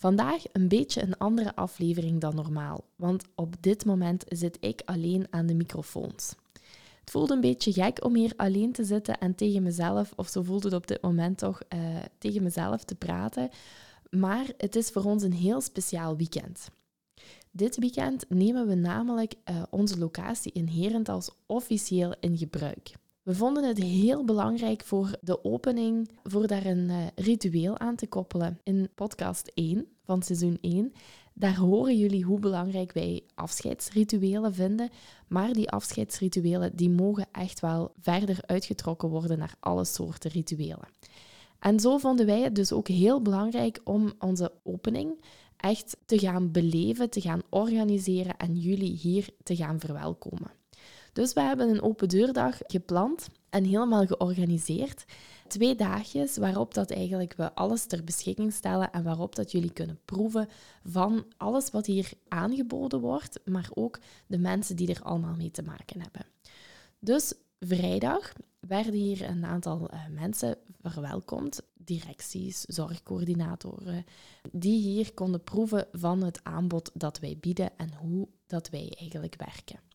Vandaag een beetje een andere aflevering dan normaal, want op dit moment zit ik alleen aan de microfoons. Het voelt een beetje gek om hier alleen te zitten en tegen mezelf, of zo voelt het op dit moment toch, uh, tegen mezelf te praten. Maar het is voor ons een heel speciaal weekend. Dit weekend nemen we namelijk uh, onze locatie in Herentals officieel in gebruik. We vonden het heel belangrijk voor de opening, voor daar een uh, ritueel aan te koppelen. In podcast 1 van seizoen 1, daar horen jullie hoe belangrijk wij afscheidsrituelen vinden. Maar die afscheidsrituelen die mogen echt wel verder uitgetrokken worden naar alle soorten rituelen. En zo vonden wij het dus ook heel belangrijk om onze opening echt te gaan beleven, te gaan organiseren en jullie hier te gaan verwelkomen. Dus we hebben een open deurdag gepland en helemaal georganiseerd. Twee dagjes waarop dat eigenlijk we alles ter beschikking stellen en waarop dat jullie kunnen proeven van alles wat hier aangeboden wordt, maar ook de mensen die er allemaal mee te maken hebben. Dus vrijdag werden hier een aantal uh, mensen verwelkomd, directies, zorgcoördinatoren, die hier konden proeven van het aanbod dat wij bieden en hoe dat wij eigenlijk werken.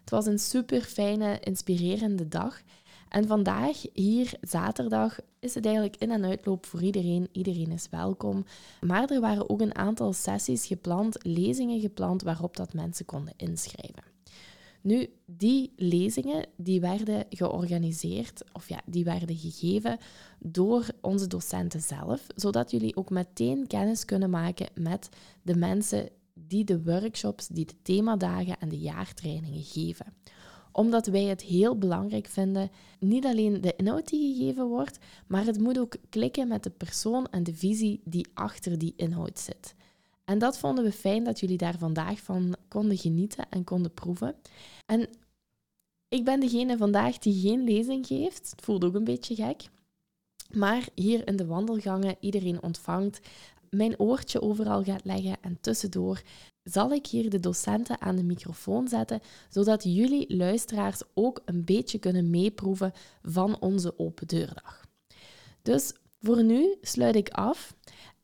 Het was een super fijne, inspirerende dag. En vandaag, hier zaterdag, is het eigenlijk in- en uitloop voor iedereen. Iedereen is welkom. Maar er waren ook een aantal sessies gepland, lezingen gepland, waarop dat mensen konden inschrijven. Nu, die lezingen die werden georganiseerd, of ja, die werden gegeven door onze docenten zelf, zodat jullie ook meteen kennis kunnen maken met de mensen die de workshops, die de themadagen en de jaartrainingen geven omdat wij het heel belangrijk vinden, niet alleen de inhoud die gegeven wordt, maar het moet ook klikken met de persoon en de visie die achter die inhoud zit. En dat vonden we fijn dat jullie daar vandaag van konden genieten en konden proeven. En ik ben degene vandaag die geen lezing geeft. Het voelt ook een beetje gek. Maar hier in de wandelgangen iedereen ontvangt, mijn oortje overal gaat leggen en tussendoor zal ik hier de docenten aan de microfoon zetten, zodat jullie luisteraars ook een beetje kunnen meeproeven van onze open deurdag. Dus voor nu sluit ik af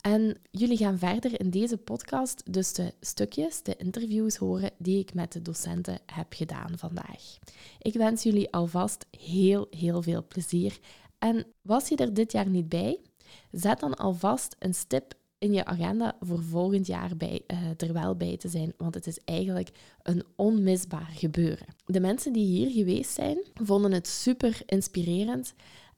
en jullie gaan verder in deze podcast dus de stukjes, de interviews horen die ik met de docenten heb gedaan vandaag. Ik wens jullie alvast heel, heel veel plezier. En was je er dit jaar niet bij? Zet dan alvast een stip in je agenda voor volgend jaar bij, uh, er wel bij te zijn, want het is eigenlijk een onmisbaar gebeuren. De mensen die hier geweest zijn, vonden het super inspirerend.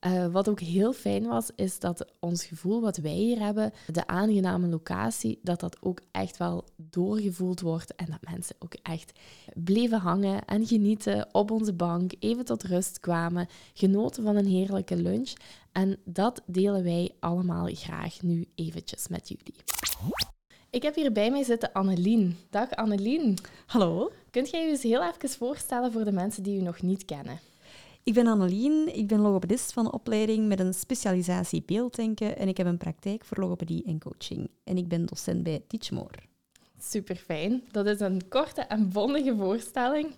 Uh, wat ook heel fijn was, is dat ons gevoel wat wij hier hebben, de aangename locatie, dat dat ook echt wel doorgevoeld wordt en dat mensen ook echt bleven hangen en genieten op onze bank, even tot rust kwamen, genoten van een heerlijke lunch. En dat delen wij allemaal graag nu eventjes met jullie. Ik heb hier bij mij zitten Annelien. Dag Annelien. Hallo. Kunt jij je eens heel even voorstellen voor de mensen die u nog niet kennen? Ik ben Annelien, ik ben logopedist van opleiding met een specialisatie beelddenken en ik heb een praktijk voor logopedie en coaching. En ik ben docent bij Teachmore. Super fijn. Dat is een korte en bondige voorstelling.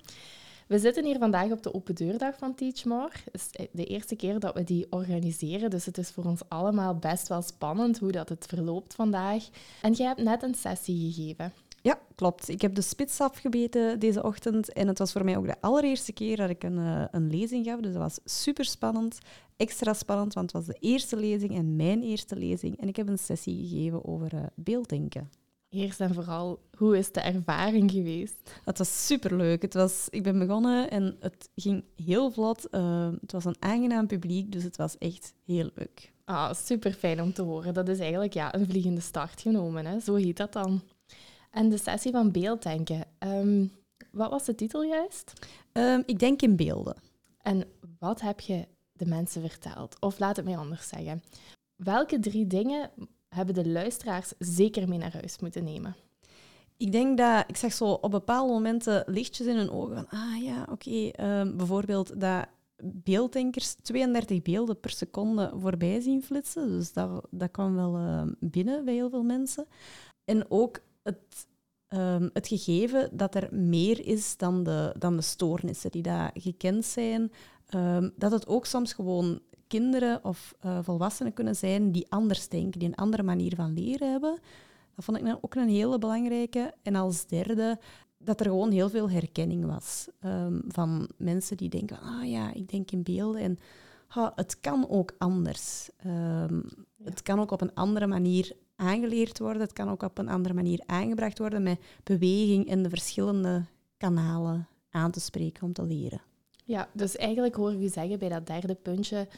We zitten hier vandaag op de open deurdag van Teachmore. Het is de eerste keer dat we die organiseren, dus het is voor ons allemaal best wel spannend hoe dat het verloopt vandaag. En jij hebt net een sessie gegeven. Ja, klopt. Ik heb de spits afgebeten deze ochtend en het was voor mij ook de allereerste keer dat ik een, uh, een lezing gaf. Dus dat was super spannend, extra spannend, want het was de eerste lezing en mijn eerste lezing. En ik heb een sessie gegeven over uh, beelddenken. Eerst en vooral, hoe is de ervaring geweest? Het was superleuk. Het was, ik ben begonnen en het ging heel vlot. Uh, het was een aangenaam publiek, dus het was echt heel leuk. Ah, super fijn om te horen. Dat is eigenlijk ja, een vliegende start genomen. Hè? Zo heet dat dan. En de sessie van beelddenken. Um, wat was de titel juist? Um, ik denk in beelden. En wat heb je de mensen verteld? Of laat het mij anders zeggen. Welke drie dingen hebben de luisteraars zeker mee naar huis moeten nemen? Ik denk dat ik zag zo op bepaalde momenten lichtjes in hun ogen van, ah ja, oké, ehm, bijvoorbeeld dat beelddenkers 32 beelden per seconde voorbij zien flitsen. Dus dat, dat kwam wel ehm, binnen bij heel veel mensen. En ook het, ehm, het gegeven dat er meer is dan de, dan de stoornissen die daar gekend zijn. Ehm, dat het ook soms gewoon kinderen of eh, volwassenen kunnen zijn die anders denken, die een andere manier van leren hebben. Dat vond ik nou ook een hele belangrijke. En als derde, dat er gewoon heel veel herkenning was ehm, van mensen die denken, ah ja, ik denk in beelden en ha, het kan ook anders. Het kan ook op een andere manier aangeleerd worden, het kan ook op een andere manier aangebracht worden met beweging en de verschillende kanalen aan te spreken om te leren. Ja, dus eigenlijk hoor ik u zeggen bij dat derde puntje,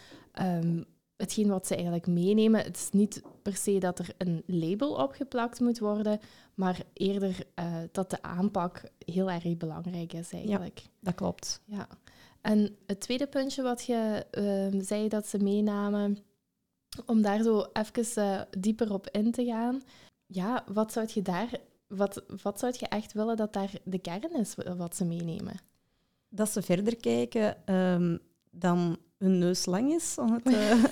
um, hetgeen wat ze eigenlijk meenemen, het is niet per se dat er een label opgeplakt moet worden, maar eerder uh, dat de aanpak heel erg belangrijk is eigenlijk. Ja, dat klopt. Ja. En het tweede puntje wat je uh, zei dat ze meenamen, om daar zo even uh, dieper op in te gaan. Ja, wat zou je daar, wat, wat zou je echt willen dat daar de kern is wat ze meenemen? Dat ze verder kijken um, dan hun neus lang is, om het uh,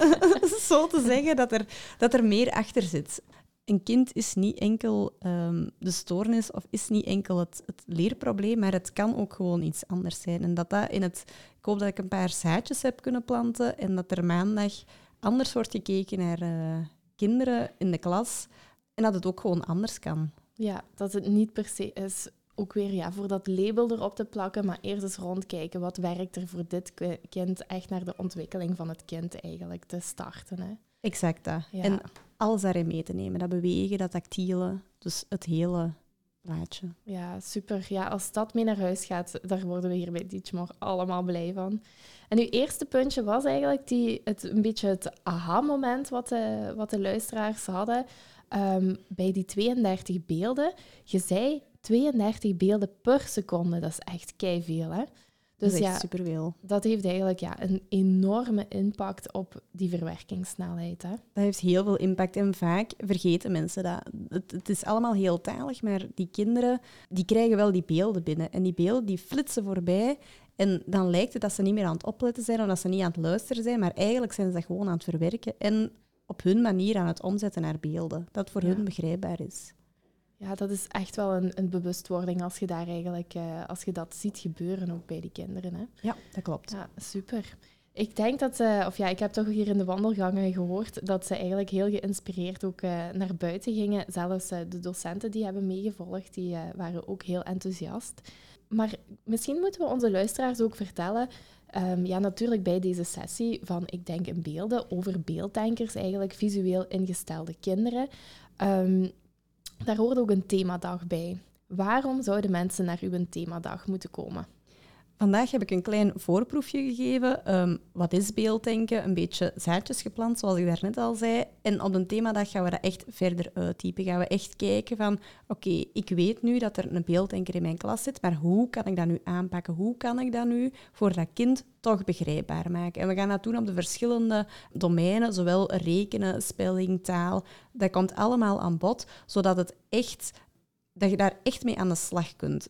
zo te zeggen, dat er, dat er meer achter zit. Een kind is niet enkel um, de stoornis of is niet enkel het, het, leerprobleem, maar het kan ook gewoon iets anders zijn. En dat dat in het... Ik hoop dat ik een paar zaadjes heb kunnen planten en dat er maandag anders wordt gekeken naar uh, kinderen in de klas en dat het ook gewoon anders kan. Ja, dat het niet per se is ook weer ja, voor dat label erop te plakken, maar eerst eens rondkijken wat werkt er voor dit kind, echt naar de ontwikkeling van het kind eigenlijk te starten. Hè. Exact dat. En alles daarin mee te nemen, dat bewegen, dat tactiele, dus het hele Ja, super. Ja, als dat mee naar huis gaat, daar worden we hier bij Teachmore allemaal blij van. En uw eerste puntje was eigenlijk die, het, een beetje het aha-moment wat de, wat de luisteraars hadden. Um, bij die 32 beelden. Je zei 32 beelden per seconde, dat is echt kei veel, hè? Dus dat ja, superveel. Dat heeft eigenlijk ja, een enorme impact op die verwerkingssnelheid. Hè? Dat heeft heel veel impact en vaak vergeten mensen dat. Het, het, is allemaal heel talig, maar die kinderen die krijgen wel die beelden binnen. En die beelden die flitsen voorbij en dan lijkt het dat ze niet meer aan het opletten zijn of dat ze niet aan het luisteren zijn, maar eigenlijk zijn ze dat gewoon aan het verwerken en op hun manier aan het omzetten naar beelden. Dat voor hun begrijpbaar is. Ja, dat is echt wel een, een bewustwording als je, daar eigenlijk, uh, als je dat ziet gebeuren ook bij die kinderen. Hè? Ja, dat klopt. Ja, super. Ik denk dat ze, of ja, ik heb toch hier in de wandelgangen gehoord dat ze eigenlijk heel geïnspireerd ook uh, naar buiten gingen. Zelfs uh, de docenten die hebben meegevolgd, die waren ook heel enthousiast. Maar misschien moeten we onze luisteraars ook vertellen, um, ja, natuurlijk bij deze sessie van Ik Denk in Beelden, over beelddenkers, eigenlijk visueel ingestelde kinderen. Um, daar hoort ook een themadag bij. Waarom zouden mensen naar uw themadag moeten komen? Vandaag heb ik een klein voorproefje gegeven. Um, wat is beelddenken? Een beetje zaadjes geplant, zoals ik daarnet al zei. En op een themadag gaan we dat echt verder uittypen. Gaan we echt kijken van, oké, ik weet nu dat er een beelddenker in mijn klas zit, maar hoe kan ik dat nu aanpakken? Hoe kan ik dat nu voor dat kind toch begrijpbaar maken? En we gaan dat doen op de verschillende domeinen, zowel rekenen, spelling, taal. Dat komt allemaal aan bod, zodat het echt dat je daar echt mee aan de slag kunt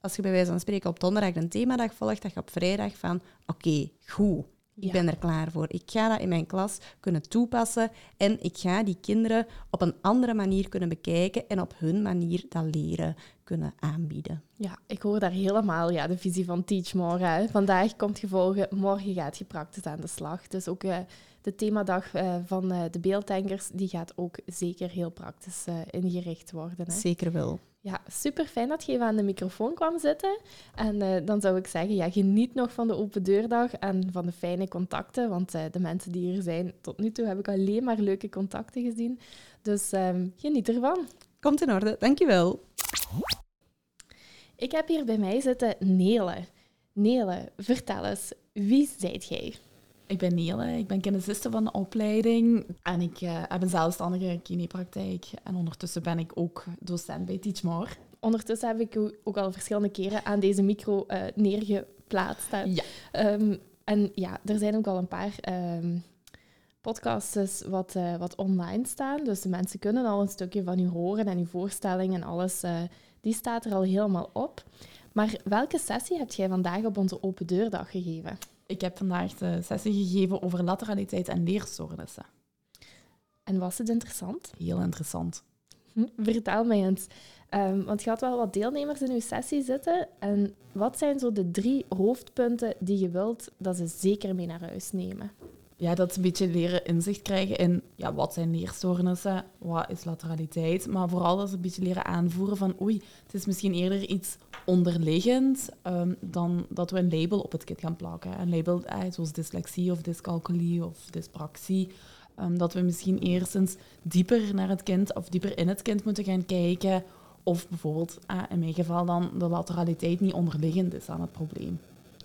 als je bij wijze van spreken op donderdag een themadag volgt, dat je op vrijdag van oké, goed, ik ben er klaar voor. Ik ga dat in mijn klas kunnen toepassen en ik ga die kinderen op een andere manier kunnen bekijken en op hun manier dat leren kunnen aanbieden. Ja, ik hoor daar helemaal ja, de visie van Teach Morgen. Vandaag komt gevolgen, morgen gaat je praktisch aan de slag. Dus ook uh, de themadag uh, van uh, de beelddenkers, die gaat ook zeker heel praktisch ingericht worden. Hè? Zeker wel. Ja, super fijn dat je even aan de microfoon kwam zitten. En uh, dan zou ik zeggen, ja, geniet nog van de open deurdag en van de fijne contacten. Want uh, de mensen die hier zijn, tot nu toe heb ik alleen maar leuke contacten gezien. Dus um, geniet ervan. Komt in orde, dankjewel. Ik heb hier bij mij zitten Nele. Nele, vertel eens, wie zijt jij? Ik ben Nele, ik ben kinesiste van de opleiding en ik uh, heb een zelfstandige kinepraktijk. En ondertussen ben ik ook docent bij Teach More. Ondertussen heb ik u ook al verschillende keren aan deze micro uh, neergeplaatst. Ja. Um, en ja, er zijn ook al een paar um, podcast is wat, eh, wat online staan. Dus de mensen kunnen al een stukje van u horen en uw voorstelling en alles, eh, die staat er al helemaal op. Maar welke sessie heb jij vandaag op onze open deurdag gegeven? Ik heb vandaag de sessie gegeven over lateraliteit en leerstoornissen. En was het interessant? Heel interessant. Hm, Vertel mij eens. Ehm, want je had wel wat deelnemers in uw sessie zitten. En wat zijn zo de drie hoofdpunten die je wilt dat ze zeker mee naar huis nemen? Ja, dat een beetje leren inzicht krijgen in ja, wat zijn leerstoornissen, wat is lateraliteit. Maar vooral dat ze een beetje leren aanvoeren van oei, het is misschien eerder iets onderliggend ehm, dan dat we een label op het kind gaan plakken. Een label eh, zoals dyslexie of dyscalculie of dyspraxie. Ehm, dat we misschien eerstens dieper naar het kind of dieper in het kind moeten gaan kijken. Of bijvoorbeeld, eh, in mijn geval dan, de lateraliteit niet onderliggend is aan het probleem.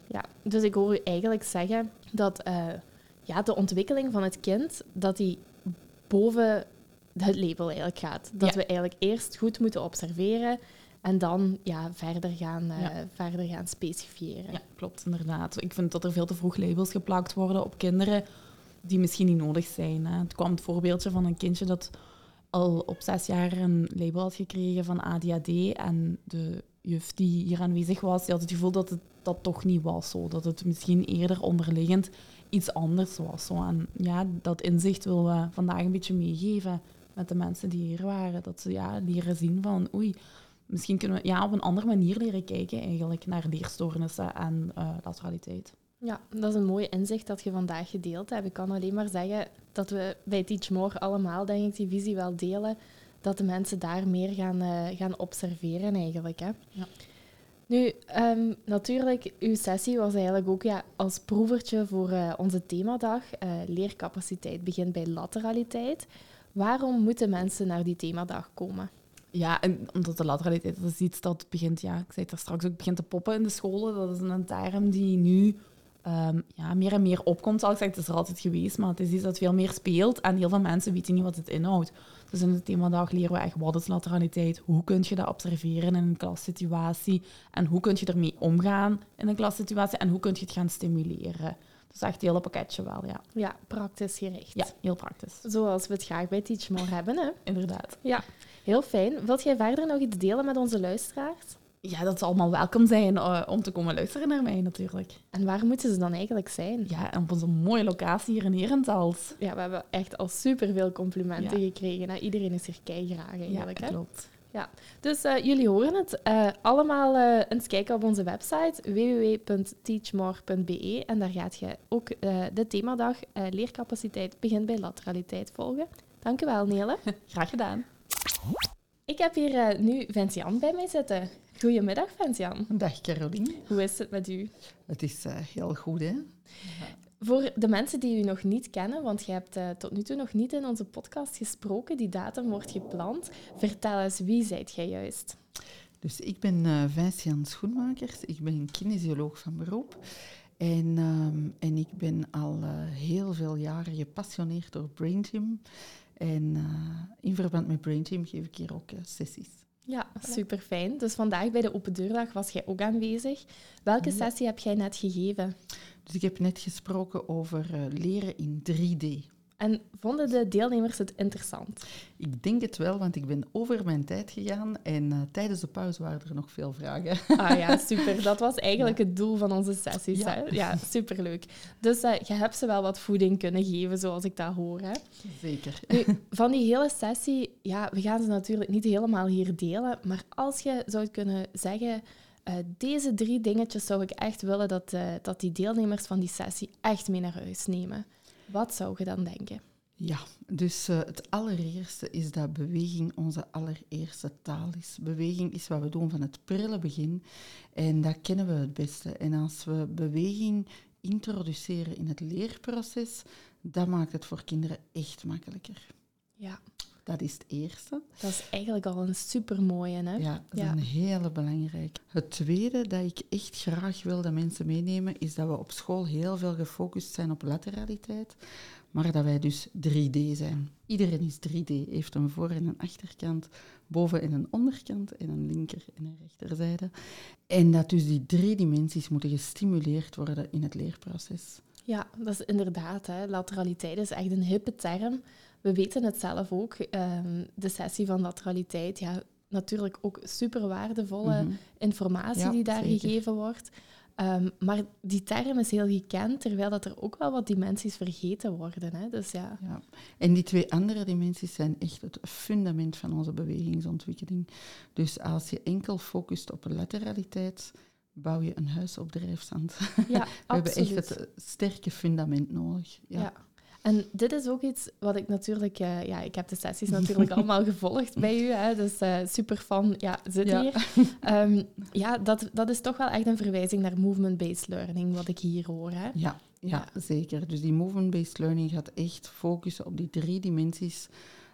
Ja, dus ik hoor u eigenlijk zeggen dat eh, ja, de ontwikkeling van het kind, dat die boven het label eigenlijk gaat. Dat Ja. we eigenlijk eerst goed moeten observeren en dan ja, verder, gaan, Ja. verder gaan specifiëren. Ja, klopt, inderdaad. Ik vind dat er veel te vroeg labels geplakt worden op kinderen die misschien niet nodig zijn. Hè. Het kwam het voorbeeldje van een kindje dat al op zes jaar een label had gekregen van ADHD. En de juf die hier aanwezig was, die had het gevoel dat het dat toch niet was zo. Dat het misschien eerder onderliggend iets anders was. Zo. En ja, dat inzicht willen we vandaag een beetje meegeven met de mensen die hier waren. Dat ze ja, leren zien van, oei, misschien kunnen we ja, op een andere manier leren kijken eigenlijk naar leerstoornissen en eh, lateraliteit. Ja, dat is een mooi inzicht dat je vandaag gedeeld hebt. Ik kan alleen maar zeggen dat we bij Teach More allemaal, denk ik, die visie wel delen. Dat de mensen daar meer gaan, eh, gaan observeren eigenlijk. Hè. Ja. Nu, ehm, natuurlijk, uw sessie was eigenlijk ook ja, als proevertje voor eh, onze themadag. eh, leercapaciteit begint bij lateraliteit. Waarom moeten mensen naar die themadag komen? Ja, en omdat de lateraliteit, dat is iets dat begint, ja, ik zei het er straks ook, begint te poppen in de scholen. Dat is een term die nu ehm, ja, meer en meer opkomt, zal ik zeggen. Het is er altijd geweest, maar het is iets dat veel meer speelt. En heel veel mensen weten niet wat het inhoudt. Dus in de themadag leren we echt wat is lateraliteit, hoe kun je dat observeren in een klassituatie en hoe kun je ermee omgaan in een klassituatie en hoe kun je het gaan stimuleren. Dus echt het hele pakketje wel, ja. Ja, praktisch gericht. Ja, heel praktisch. Zoals we het graag bij Teach More hebben. Hè? Inderdaad. Ja, heel fijn. Wilt jij verder nog iets delen met onze luisteraars? Ja, dat ze allemaal welkom zijn eh, om te komen luisteren naar mij natuurlijk. En waar moeten ze dan eigenlijk zijn? Ja, op onze mooie locatie hier in Herentals. Ja, we hebben echt al superveel complimenten Ja. gekregen. Hè? Iedereen is hier graag eigenlijk. hè? klopt. Dus eh, jullie horen het. Eh, allemaal eens kijken op onze website www.teachmore.be en daar gaat je ook de themadag leercapaciteit begint bij lateraliteit volgen. Dank u wel, Nele. Graag gedaan. Ik heb hier nu Vincian bij mij zitten. Goedemiddag, Vincian. Dag Caroline. Hoe is het met u? Het is eh, heel goed, hè? Voor de mensen die u nog niet kennen, want je hebt eh, tot nu toe nog niet in onze podcast gesproken, die datum wordt gepland. Vertel eens, wie zijt jij juist? Dus ik ben Vincian Schoenmakers. Ik ben kinesioloog van beroep. En, ehm, en ik ben al heel veel jaren gepassioneerd door Brain Gym. En in verband met Brain Gym geef ik hier ook sessies. Ja, super fijn. Dus vandaag bij de Open Deurdag was jij ook aanwezig. Welke sessie heb jij net gegeven? Dus ik heb net gesproken over eh, leren in 3D. En vonden de deelnemers het interessant? Ik denk het wel, want ik ben over mijn tijd gegaan en eh, tijdens de pauze waren er nog veel vragen. Ah ja, super. Dat was eigenlijk het doel van onze sessies. Ja. Hè? Ja, superleuk. Dus eh, je hebt ze wel wat voeding kunnen geven, zoals ik dat hoor. Hè? Zeker. Nu, van die hele sessie, ja, we gaan ze natuurlijk niet helemaal hier delen, maar als je zou kunnen zeggen, eh, deze drie dingetjes zou ik echt willen dat, dat die deelnemers van die sessie echt mee naar huis nemen. Wat zou je dan denken? Ja, dus eh, het allereerste is dat beweging onze allereerste taal is. Beweging is wat we doen van het prille begin en dat kennen we het beste. En als we beweging introduceren in het leerproces, dat maakt het voor kinderen echt makkelijker. Ja, Dat is het eerste. dat is eigenlijk al een supermooie, hè? Ja, dat is Ja. een hele belangrijke. Het tweede dat ik echt graag wil dat mensen meenemen, is dat we op school heel veel gefocust zijn op lateraliteit, maar dat wij dus 3D zijn. Iedereen is 3D, heeft een voor- en een achterkant, boven- en een onderkant, en een linker- en een rechterzijde. En dat dus die drie dimensies moeten gestimuleerd worden in het leerproces. Ja, dat is inderdaad. Hè. Lateraliteit is echt een hippe term. We weten het zelf ook. Ehm, de sessie van lateraliteit, ja, natuurlijk ook super waardevolle Mhm. informatie Ja, die daar zeker. gegeven wordt. Ehm, maar die term is heel gekend, terwijl dat er ook wel wat dimensies vergeten worden. Hè. Dus ja, Ja. En die twee andere dimensies zijn echt het fundament van onze bewegingsontwikkeling. Dus als je enkel focust op lateraliteit, bouw je een huis op drijfzand. ja We hebben echt het eh, sterke fundament nodig. Ja. Ja. En dit is ook iets wat ik natuurlijk... eh, ja, ik heb de sessies natuurlijk allemaal gevolgd bij u. Hè, dus eh super fan, ja, zit Ja. hier. Ehm, ja, dat, dat is toch wel echt een verwijzing naar movement-based learning, wat ik hier hoor. Hè. Ja, ja, zeker. Dus die movement-based learning gaat echt focussen op die drie dimensies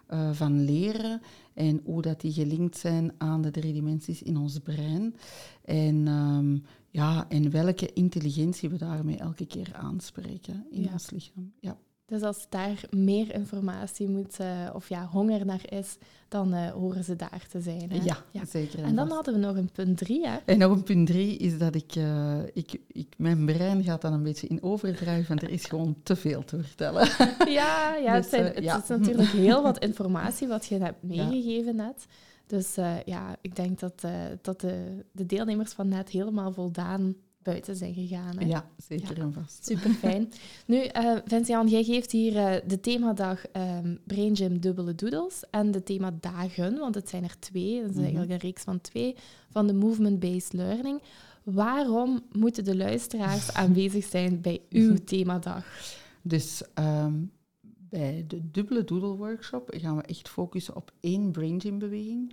eh, van leren en hoe dat die gelinkt zijn aan de drie dimensies in ons brein. En, ehm, ja, en welke intelligentie we daarmee elke keer aanspreken in Ja. ons lichaam. Ja. Dus als daar meer informatie moet, eh, of ja, honger naar is, dan eh, horen ze daar te zijn. Hè? Ja, zeker. En dan vast. hadden we nog een punt drie, hè? En nog een punt drie is dat ik, eh, ik, ik... Mijn brein gaat dan een beetje in overdrive, want er is gewoon te veel te vertellen. Ja, ja, het, Dus, zijn, het ja. is natuurlijk heel wat informatie wat je hebt meegegeven net. Dus ja, ik denk dat, dat de, de deelnemers van net helemaal voldaan buiten zijn gegaan. Hè? Ja, zeker Ja. en vast. Super fijn. Nu, eh Vincian, jij geeft hier eh, de themadag ehm Brain Gym Dubbele Doodles en de themadagen, want het zijn er twee, dat is Mhm. eigenlijk een reeks van twee, van de Movement-Based Learning. Waarom moeten de luisteraars aanwezig zijn bij uw themadag? Dus ehm, bij de dubbele doodle workshop gaan we echt focussen op één brain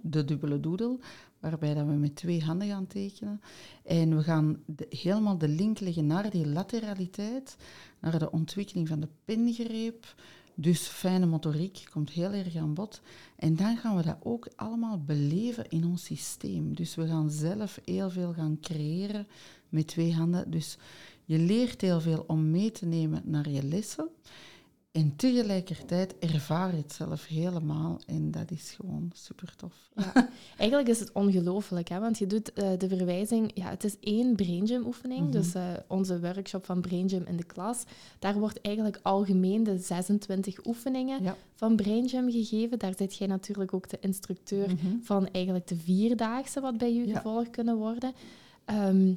de dubbele doodle, waarbij dat we met twee handen gaan tekenen. En we gaan helemaal de link leggen naar die lateraliteit, naar de ontwikkeling van de pengreep. Dus fijne motoriek komt heel erg aan bod. En dan gaan we dat ook allemaal beleven in ons systeem. Dus we gaan zelf heel veel gaan creëren met twee handen. Dus je leert heel veel om mee te nemen naar je lessen. En tegelijkertijd ervaar je het zelf helemaal. En dat is gewoon super tof. Ja. Eigenlijk is het ongelooflijk, hè? want je doet eh, de verwijzing... Ja, het is één Brain Gym oefening, Mhm. dus eh, onze workshop van Brain Gym in de klas. Daar wordt eigenlijk algemeen de 26 oefeningen Ja. van Brain Gym gegeven. Daar zit jij natuurlijk ook de instructeur Mhm. van eigenlijk de vierdaagse wat bij Ja. gevolgd kunnen worden. Ehm,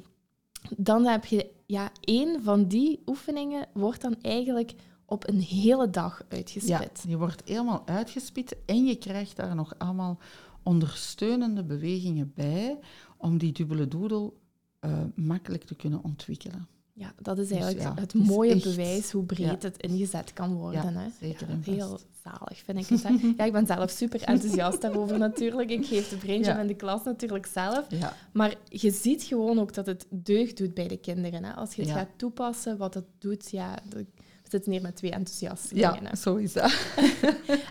dan heb je ja, één van die oefeningen wordt dan eigenlijk op een hele dag Ja, uitgespit. die wordt helemaal uitgespit en je krijgt daar nog allemaal ondersteunende bewegingen bij om die dubbele doodle eh, makkelijk te kunnen ontwikkelen. Ja, dat is Dus eigenlijk ja, het mooie echt- bewijs hoe breed ja. het ingezet kan worden. Ja, hè. zeker heel zalig vind ik het. Ja, ik ben zelf super enthousiast daarover natuurlijk. Ik geef de Brain Gym Ja. in de klas natuurlijk zelf. Maar je ziet gewoon ook dat het deugd doet bij de kinderen. Hè. Als je het gaat toepassen, wat het doet, ja... we zitten hier met twee enthousiasten. ja zo is dat.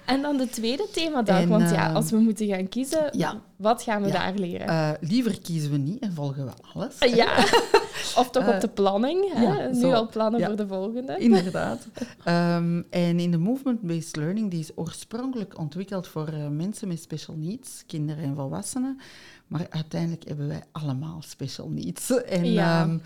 En dan de tweede themadag, want ja, eh, als we moeten gaan kiezen, Ja. wat gaan we Ja. daar leren? Eh, liever kiezen we niet en volgen we alles. ja, of toch eh, op de planning. Hè? ja, nu zo. al plannen voor de volgende. Inderdaad. Ehm, en in de movement-based learning, die is oorspronkelijk ontwikkeld voor eh, mensen met special needs, kinderen en volwassenen. Maar uiteindelijk hebben wij allemaal special needs. En, Ja. ehm,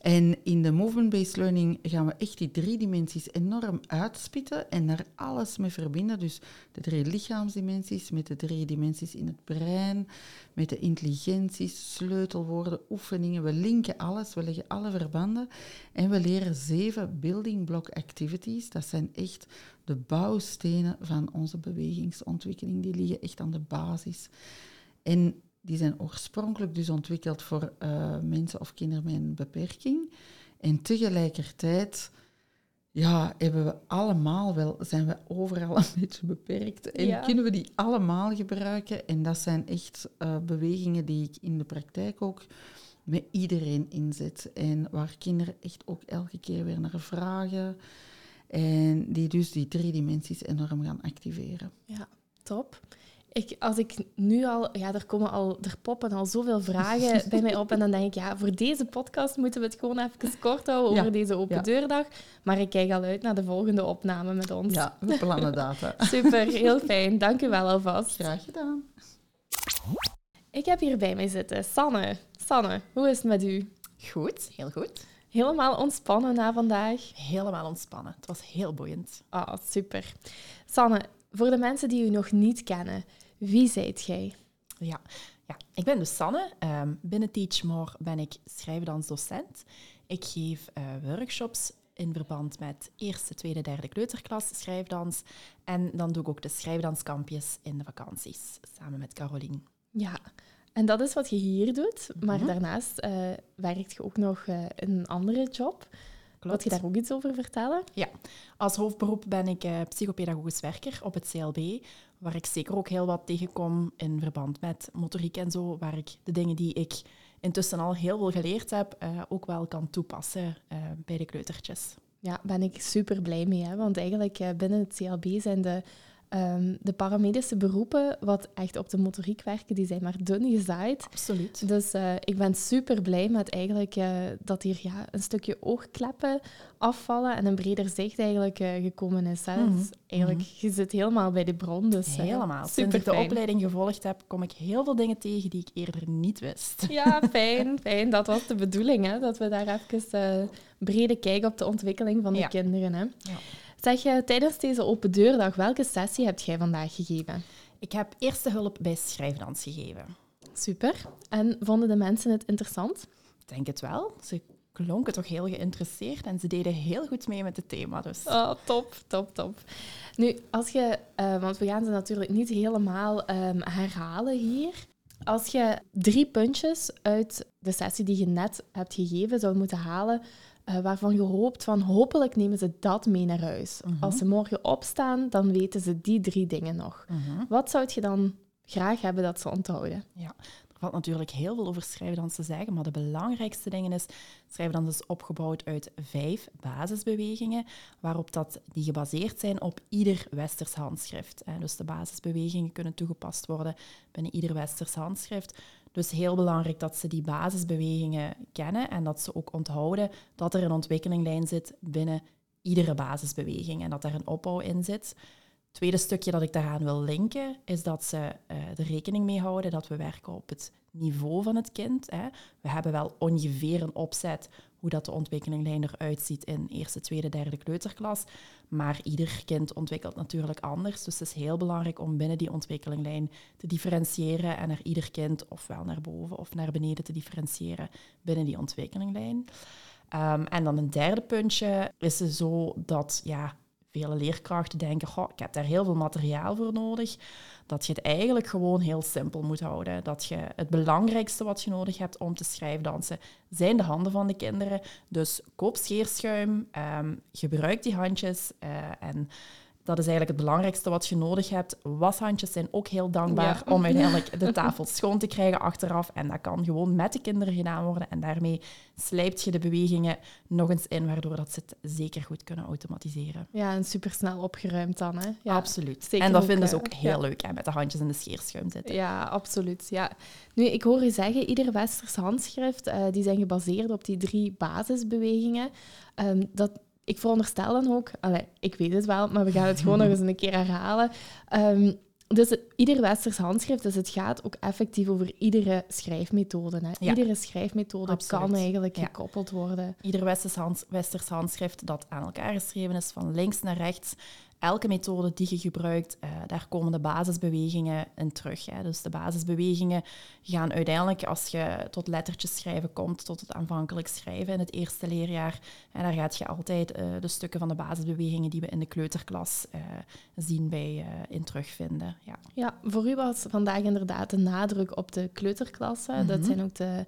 en in de movement-based learning gaan we echt die drie dimensies enorm uitspitten en daar alles mee verbinden. Dus de drie lichaamsdimensies met de drie dimensies in het brein, met de intelligenties, sleutelwoorden, oefeningen. We linken alles, we leggen alle verbanden en we leren zeven building block activities. Dat zijn echt de bouwstenen van onze bewegingsontwikkeling. Die liggen echt aan de basis. En die zijn oorspronkelijk dus ontwikkeld voor eh, mensen of kinderen met een beperking. En tegelijkertijd ja, hebben we allemaal wel, zijn we overal een beetje beperkt. En Ja. kunnen we die allemaal gebruiken. En dat zijn echt eh, bewegingen die ik in de praktijk ook met iedereen inzet. En waar kinderen echt ook elke keer weer naar vragen. En die dus die drie dimensies enorm gaan activeren. Ja, top. Ik, als ik nu al, ja, er komen al, er poppen al zoveel vragen bij mij op. En dan denk ik, ja, voor deze podcast moeten we het gewoon even kort houden over Ja, deze open ja. deurdag. Maar ik kijk al uit naar de volgende opname met ons. Ja, we plannen data. Super, heel fijn. Dank u wel alvast. Graag gedaan. Ik heb hier bij mij zitten Sanne. Sanne, hoe is het met u? Goed, heel goed. Helemaal ontspannen na vandaag. Helemaal ontspannen. Het was heel boeiend. Ah, super. Sanne, voor de mensen die u nog niet kennen, wie zijt jij? Ja, ja. ik ben dus Sanne. Um, binnen Teachmore ben ik schrijfdansdocent. Ik geef uh, workshops in verband met eerste, tweede, derde kleuterklas schrijfdans. En dan doe ik ook de schrijfdanskampjes in de vakanties, samen met Carolien. Ja, en dat is wat je hier doet. Maar mhm. daarnaast uh, werkt je ook nog uh, een andere job. Klopt. Wil je daar ook iets over vertellen? Ja, als hoofdberoep ben ik uh, psychopedagogisch werker op het CLB, waar ik zeker ook heel wat tegenkom in verband met motoriek en zo, waar ik de dingen die ik intussen al heel veel geleerd heb, ook wel kan toepassen bij de kleutertjes. Ja, ben ik super blij mee. Hè? Want eigenlijk binnen het CLB zijn de Um, de paramedische beroepen, wat echt op de motoriek werken, die zijn maar dun gezaaid. Absoluut. Dus uh, ik ben super blij met eigenlijk uh, dat hier ja, een stukje oogkleppen afvallen en een breder zicht eigenlijk uh, gekomen is. Hè. Mm -hmm. eigenlijk, mhm. je zit helemaal bij de bron. Dus, helemaal. Sinds ik de opleiding gevolgd heb, kom ik heel veel dingen tegen die ik eerder niet wist. Ja, fijn. fijn. Dat was de bedoeling, hè, dat we daar even brede kijk op de ontwikkeling van de kinderen. Hè. Ja. Zeg, je, tijdens deze open deurdag, welke sessie heb jij vandaag gegeven? Ik heb eerste hulp bij schrijfdans gegeven. Super. En vonden de mensen het interessant? Ik denk het wel. Ze klonken toch heel geïnteresseerd en ze deden heel goed mee met het thema. Dus. Oh, top, top, top. Nu, als je, uh, want we gaan ze natuurlijk niet helemaal um, herhalen hier. Als je drie puntjes uit de sessie die je net hebt gegeven zou moeten halen, uh, waarvan je hoopt van hopelijk nemen ze dat mee naar huis. Mhm. Als ze morgen opstaan, dan weten ze die drie dingen nog. Mhm. Wat zou je dan graag hebben dat ze onthouden? Ja, er valt natuurlijk heel veel over schrijfdans te zeggen, maar de belangrijkste dingen is, schrijfdans is opgebouwd uit vijf basisbewegingen, waarop dat, die gebaseerd zijn op ieder westers handschrift. Dus de basisbewegingen kunnen toegepast worden binnen ieder westers handschrift. Dus heel belangrijk dat ze die basisbewegingen kennen en dat ze ook onthouden dat er een ontwikkelinglijn zit binnen iedere basisbeweging en dat er een opbouw in zit. Het tweede stukje dat ik daaraan wil linken is dat ze uh, er rekening mee houden dat we werken op het niveau van het kind. Hè. We hebben wel ongeveer een opzet hoe dat de ontwikkelinglijn eruit ziet in eerste, tweede, derde kleuterklas. Maar ieder kind ontwikkelt natuurlijk anders. Dus het is heel belangrijk om binnen die ontwikkelinglijn te differentiëren en er ieder kind ofwel naar boven of naar beneden te differentiëren binnen die ontwikkelinglijn. Um, en dan een derde puntje is zo dat ja, vele leerkrachten denken, goh, ik heb daar heel veel materiaal voor nodig, dat je het eigenlijk gewoon heel simpel moet houden. Dat je het belangrijkste wat je nodig hebt om te schrijfdansen, zijn de handen van de kinderen. Dus koop scheerschuim, um, gebruik die handjes uh, en dat is eigenlijk het belangrijkste wat je nodig hebt. Washandjes zijn ook heel dankbaar om uiteindelijk de tafel schoon te krijgen achteraf. En dat kan gewoon met de kinderen gedaan worden. En daarmee slijpt je de bewegingen nog eens in, waardoor dat ze het zeker goed kunnen automatiseren. Ja, en supersnel opgeruimd dan. Hè? Ja, absoluut. en dat vinden ze ook heel leuk, hè, met de handjes in de scheerschuim zitten. Ja, absoluut. Ja. Nu, ik hoor u zeggen, ieder westers handschrift, uh, die zijn gebaseerd op die drie basisbewegingen. Um, dat ik veronderstel dan ook, allee, ik weet het wel, maar we gaan het gewoon nog eens een keer herhalen. Um, dus ieder westers handschrift, dus het gaat ook effectief over iedere schrijfmethode. Hè. Iedere schrijfmethode kan eigenlijk gekoppeld worden. Ieder westers, hand, westers handschrift dat aan elkaar geschreven is, van links naar rechts, elke methode die je gebruikt, uh, daar komen de basisbewegingen in terug. Hè. Dus de basisbewegingen gaan uiteindelijk, als je tot lettertjes schrijven komt, tot het aanvankelijk schrijven in het eerste leerjaar. En daar gaat je altijd uh, de stukken van de basisbewegingen die we in de kleuterklas uh, zien bij in terugvinden. Ja. ja, voor u was vandaag inderdaad de nadruk op de kleuterklasse. Mm Dat mhm. zijn ook de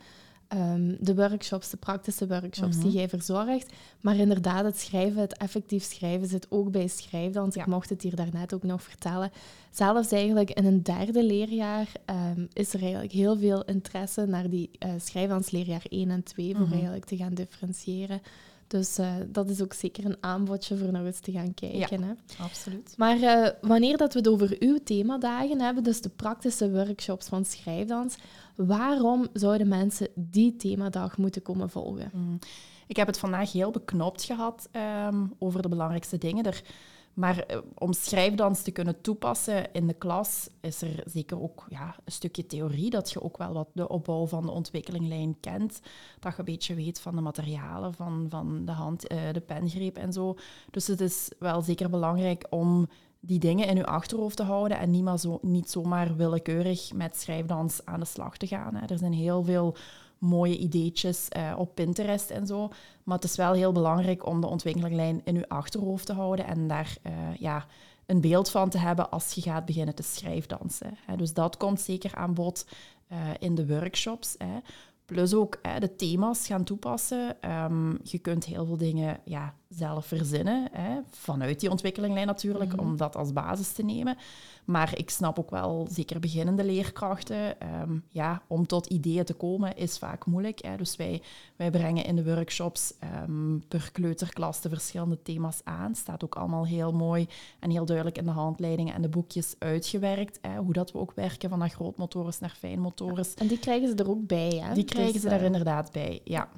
Ehm, de workshops, de praktische workshops die mhm. jij verzorgt. Maar inderdaad, het schrijven, het effectief schrijven zit ook bij schrijfdans. Ik mocht het hier daarnet ook nog vertellen. Zelfs eigenlijk in een derde leerjaar um, is er eigenlijk heel veel interesse naar die uh, schrijfdansleerjaar 1 en 2 voor mhm. eigenlijk te gaan differentiëren. Dus uh, dat is ook zeker een aanbodje voor nog eens te gaan kijken. Ja, hè. absoluut. Maar uh, wanneer dat we het over uw themadagen hebben, dus de praktische workshops van schrijfdans, waarom zouden mensen die themadag moeten komen volgen? Mm. Ik heb het vandaag heel beknopt gehad um, over de belangrijkste dingen. Er Maar eh, om schrijfdans te kunnen toepassen in de klas, is er zeker ook ja, een stukje theorie, dat je ook wel wat de opbouw van de ontwikkelinglijn kent. Dat je een beetje weet van de materialen, van, van de hand, eh, de pengreep en zo. Dus het is wel zeker belangrijk om die dingen in je achterhoofd te houden en niet, maar zo, niet zomaar willekeurig met schrijfdans aan de slag te gaan. Hè. Er zijn heel veel mooie ideetjes uh, op Pinterest en zo. Maar het is wel heel belangrijk om de ontwikkelinglijn in je achterhoofd te houden en daar uh, ja, een beeld van te hebben als je gaat beginnen te schrijfdansen. Hè. Dus dat komt zeker aan bod uh, in de workshops. Hè. Plus ook hè, de thema's gaan toepassen. Um, je kunt heel veel dingen ja, zelf verzinnen, hè, vanuit die ontwikkelinglijn natuurlijk, mm -hmm. om dat als basis te nemen. Maar ik snap ook wel, zeker beginnende leerkrachten, um, ja, om tot ideeën te komen is vaak moeilijk. Hè. Dus wij, wij brengen in de workshops um, per kleuterklas de verschillende thema's aan. Staat ook allemaal heel mooi en heel duidelijk in de handleidingen en de boekjes uitgewerkt. Hè, hoe dat we ook werken van dat grootmotorisch naar fijnmotorisch. En die krijgen ze er ook bij, hè? Die krijgen dus, ze er uh... inderdaad bij, ja.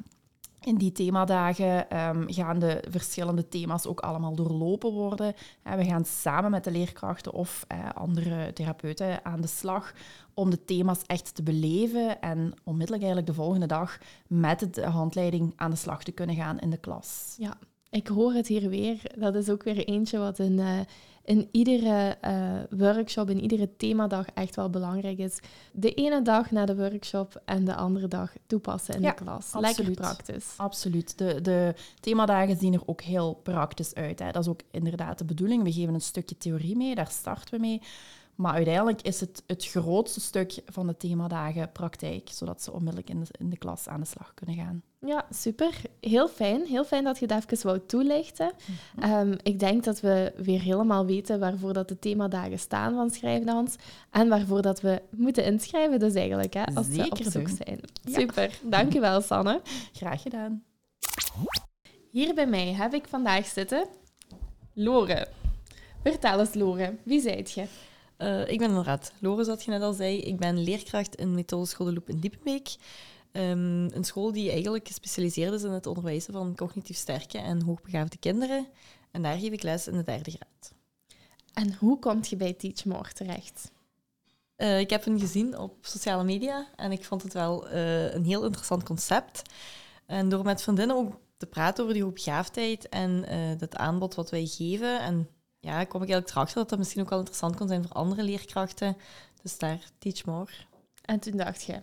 In die themadagen um, gaan de verschillende thema's ook allemaal doorlopen worden. En we gaan samen met de leerkrachten of uh, andere therapeuten aan de slag om de thema's echt te beleven en onmiddellijk eigenlijk de volgende dag met de handleiding aan de slag te kunnen gaan in de klas. Ja, ik hoor het hier weer. Dat is ook weer eentje wat in, uh, in iedere uh, workshop, in iedere themadag echt wel belangrijk is. De ene dag na de workshop en de andere dag toepassen in ja, de klas. Absoluut. Lekker praktisch. Absoluut. De, de themadagen zien er ook heel praktisch uit. Hè. Dat is ook inderdaad de bedoeling. We geven een stukje theorie mee, daar starten we mee. Maar uiteindelijk is het het grootste stuk van de themadagen praktijk, zodat ze onmiddellijk in de, in de klas aan de slag kunnen gaan. Ja, super. Heel fijn. Heel fijn dat je het even wou toelichten. Mm -hmm. um, ik denk dat we weer helemaal weten waarvoor dat de themadagen staan van Schrijfdans en waarvoor dat we moeten inschrijven dus eigenlijk, hè, als Zeker we op zoek doen. zijn. Super. Dankjewel, Sanne. Graag gedaan. Hier bij mij heb ik vandaag zitten Lore. Vertel eens, Lore. Wie zijt je? Uh, ik ben inderdaad Lore, zoals je net al zei. Ik ben leerkracht in Methodeschool De Loep in Diepenbeek. Um, een school die eigenlijk gespecialiseerd is in het onderwijzen van cognitief sterke en hoogbegaafde kinderen. En daar geef ik les in de derde graad. En hoe kom je bij Teach More terecht? Uh, ik heb hen gezien op sociale media en ik vond het wel uh, een heel interessant concept. En door met vriendinnen ook te praten over die hoogbegaafdheid en uh, het aanbod wat wij geven. En ja, kwam ik eigenlijk erachter dat dat misschien ook wel interessant kon zijn voor andere leerkrachten. Dus daar, Teach More. En toen dacht je,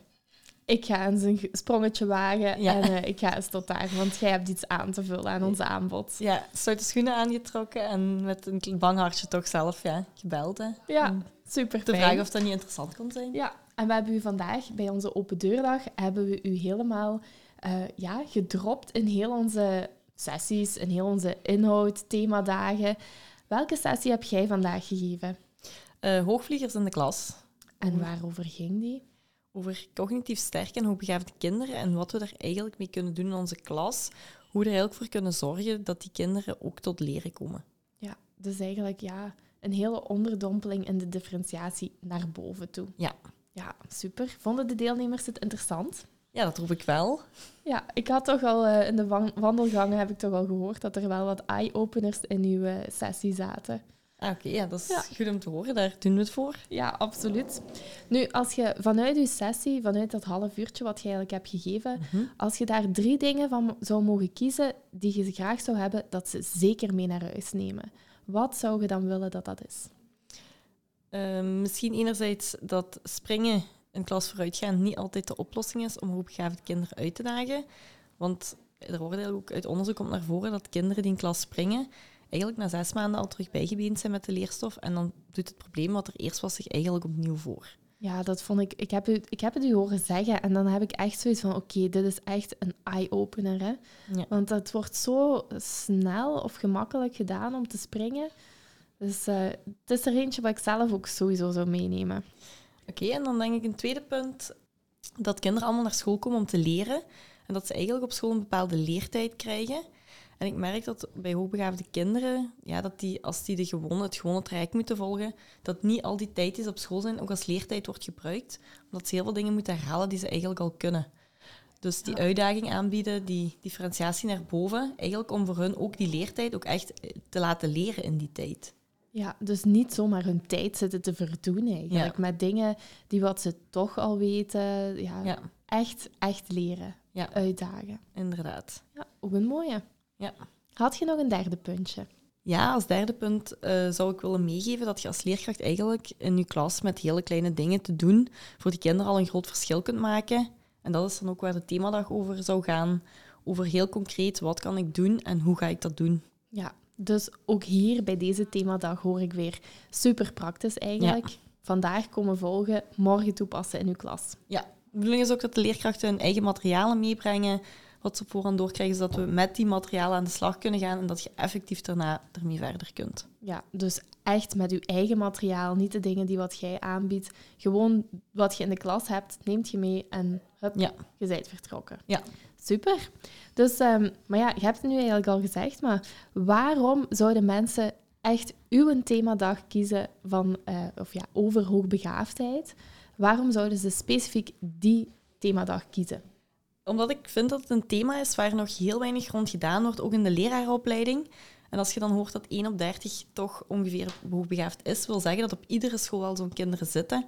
ik ga eens een sprongetje wagen ja. en uh, ik ga eens tot daar, want jij hebt iets aan te vullen aan ons aanbod. Ja, stoute schoenen aangetrokken en met een bang hartje toch zelf ja, gebeld. Hè. Ja, super Te vragen of dat niet interessant kon zijn. Ja, en we hebben u vandaag bij onze open deurdag, hebben we u helemaal uh, ja, gedropt in heel onze sessies, in heel onze inhoud, themadagen. Welke sessie heb jij vandaag gegeven? Uh, hoogvliegers in de klas. En waarover ging die? Over cognitief sterke en hoogbegaafde kinderen en wat we daar eigenlijk mee kunnen doen in onze klas. Hoe we er eigenlijk voor kunnen zorgen dat die kinderen ook tot leren komen. Ja, dus eigenlijk ja, een hele onderdompeling in de differentiatie naar boven toe. Ja. Ja, super. Vonden de deelnemers het interessant? Ja, dat hoop ik wel. Ja, ik had toch al uh, in de wandelgangen heb ik toch al gehoord dat er wel wat eye-openers in uw uh, sessie zaten. Ah, Oké, okay, ja, dat is ja. goed om te horen. Daar doen we het voor. Ja, absoluut. Nu, als je vanuit je sessie, vanuit dat half uurtje wat je eigenlijk hebt gegeven, mm -hmm. als je daar drie dingen van zou mogen kiezen die je graag zou hebben, dat ze zeker mee naar huis nemen. Wat zou je dan willen dat dat is? Uh, misschien enerzijds dat springen een klas vooruitgaan niet altijd de oplossing is om hoogbegaafde kinderen uit te dagen. Want er wordt ook uit onderzoek komt naar voren dat kinderen die in klas springen, eigenlijk na zes maanden al terug bijgebeend zijn met de leerstof. En dan doet het probleem wat er eerst was zich eigenlijk opnieuw voor. Ja, dat vond ik. Ik heb, het, ik heb het u horen zeggen en dan heb ik echt zoiets van: oké, okay, dit is echt een eye-opener. Hè? Ja. Want het wordt zo snel of gemakkelijk gedaan om te springen. Dus uh, het is er eentje wat ik zelf ook sowieso zou meenemen. Oké, okay, en dan denk ik een tweede punt dat kinderen allemaal naar school komen om te leren en dat ze eigenlijk op school een bepaalde leertijd krijgen. En ik merk dat bij hoogbegaafde kinderen, ja, dat die, als die de gewone, het gewone traject moeten volgen, dat niet al die tijd die ze op school zijn ook als leertijd wordt gebruikt, omdat ze heel veel dingen moeten herhalen die ze eigenlijk al kunnen. Dus die Ja. uitdaging aanbieden, die differentiatie naar boven, eigenlijk om voor hun ook die leertijd ook echt te laten leren in die tijd. Ja, dus niet zomaar hun tijd zitten te verdoen eigenlijk. Ja. Met dingen die wat ze toch al weten. Ja, Ja, Echt, echt leren. Ja. Uitdagen. inderdaad. Ja, ook een mooie. Ja. Had je nog een derde puntje? Ja, als derde punt eh, zou ik willen meegeven dat je als leerkracht eigenlijk in je klas met hele kleine dingen te doen voor die kinderen al een groot verschil kunt maken. En dat is dan ook waar de themadag over zou gaan. Over heel concreet, wat kan ik doen en hoe ga ik dat doen? Ja, dus ook hier bij deze themadag hoor ik weer super praktisch eigenlijk. Vandaag komen volgen, morgen toepassen in uw klas. Ja, de bedoeling is ook dat de leerkrachten hun eigen materialen meebrengen, wat ze voorhand doorkrijgen, zodat we met die materialen aan de slag kunnen gaan en dat je effectief daarna ermee verder kunt. Ja, dus echt met uw eigen materiaal, niet de dingen die wat jij aanbiedt. Gewoon wat je in de klas hebt, neemt je mee en hup, Ja. je bent vertrokken. Ja. Super. Dus, ehm, maar ja, je hebt het nu eigenlijk al gezegd, maar waarom zouden mensen echt uw themadag kiezen van, eh, of ja, over hoogbegaafdheid? Waarom zouden ze specifiek die themadag kiezen? Omdat ik vind dat het een thema is waar nog heel weinig rond gedaan wordt, ook in de leraaropleiding. En als je dan hoort dat 1 op 30 toch ongeveer hoogbegaafd is, wil zeggen dat op iedere school wel zo'n kinderen zitten.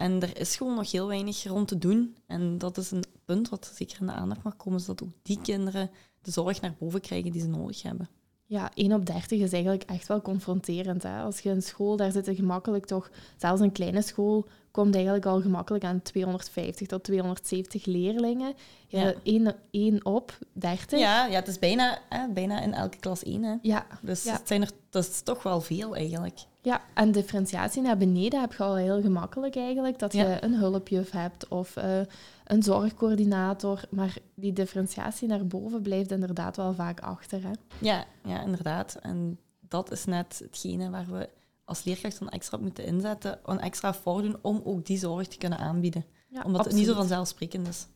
En er is gewoon nog heel weinig rond te doen. En dat is een punt wat zeker in de aandacht mag komen, zodat ook die kinderen de zorg naar boven krijgen die ze nodig hebben. Ja, 1 op 30 is eigenlijk echt wel confronterend. Hè? Als je een school, daar zitten gemakkelijk toch, zelfs een kleine school, komt eigenlijk al gemakkelijk aan 250 tot 270 leerlingen. Ja, Ja. 1, 1 op 30. Ja, ja het is bijna, hè, bijna in elke klas één. Hè. Ja, Dus Ja. het zijn er, dat is toch wel veel eigenlijk. Ja, en differentiatie naar beneden heb je al heel gemakkelijk eigenlijk. Dat je een hulpjuf hebt of eh, een zorgcoördinator. Maar die differentiatie naar boven blijft inderdaad wel vaak achter. Hè? Ja, ja, inderdaad. En dat is net hetgene waar we als leerkracht een extra op moeten inzetten, een extra voor doen om ook die zorg te kunnen aanbieden. Ja, Omdat het niet zo vanzelfsprekend is.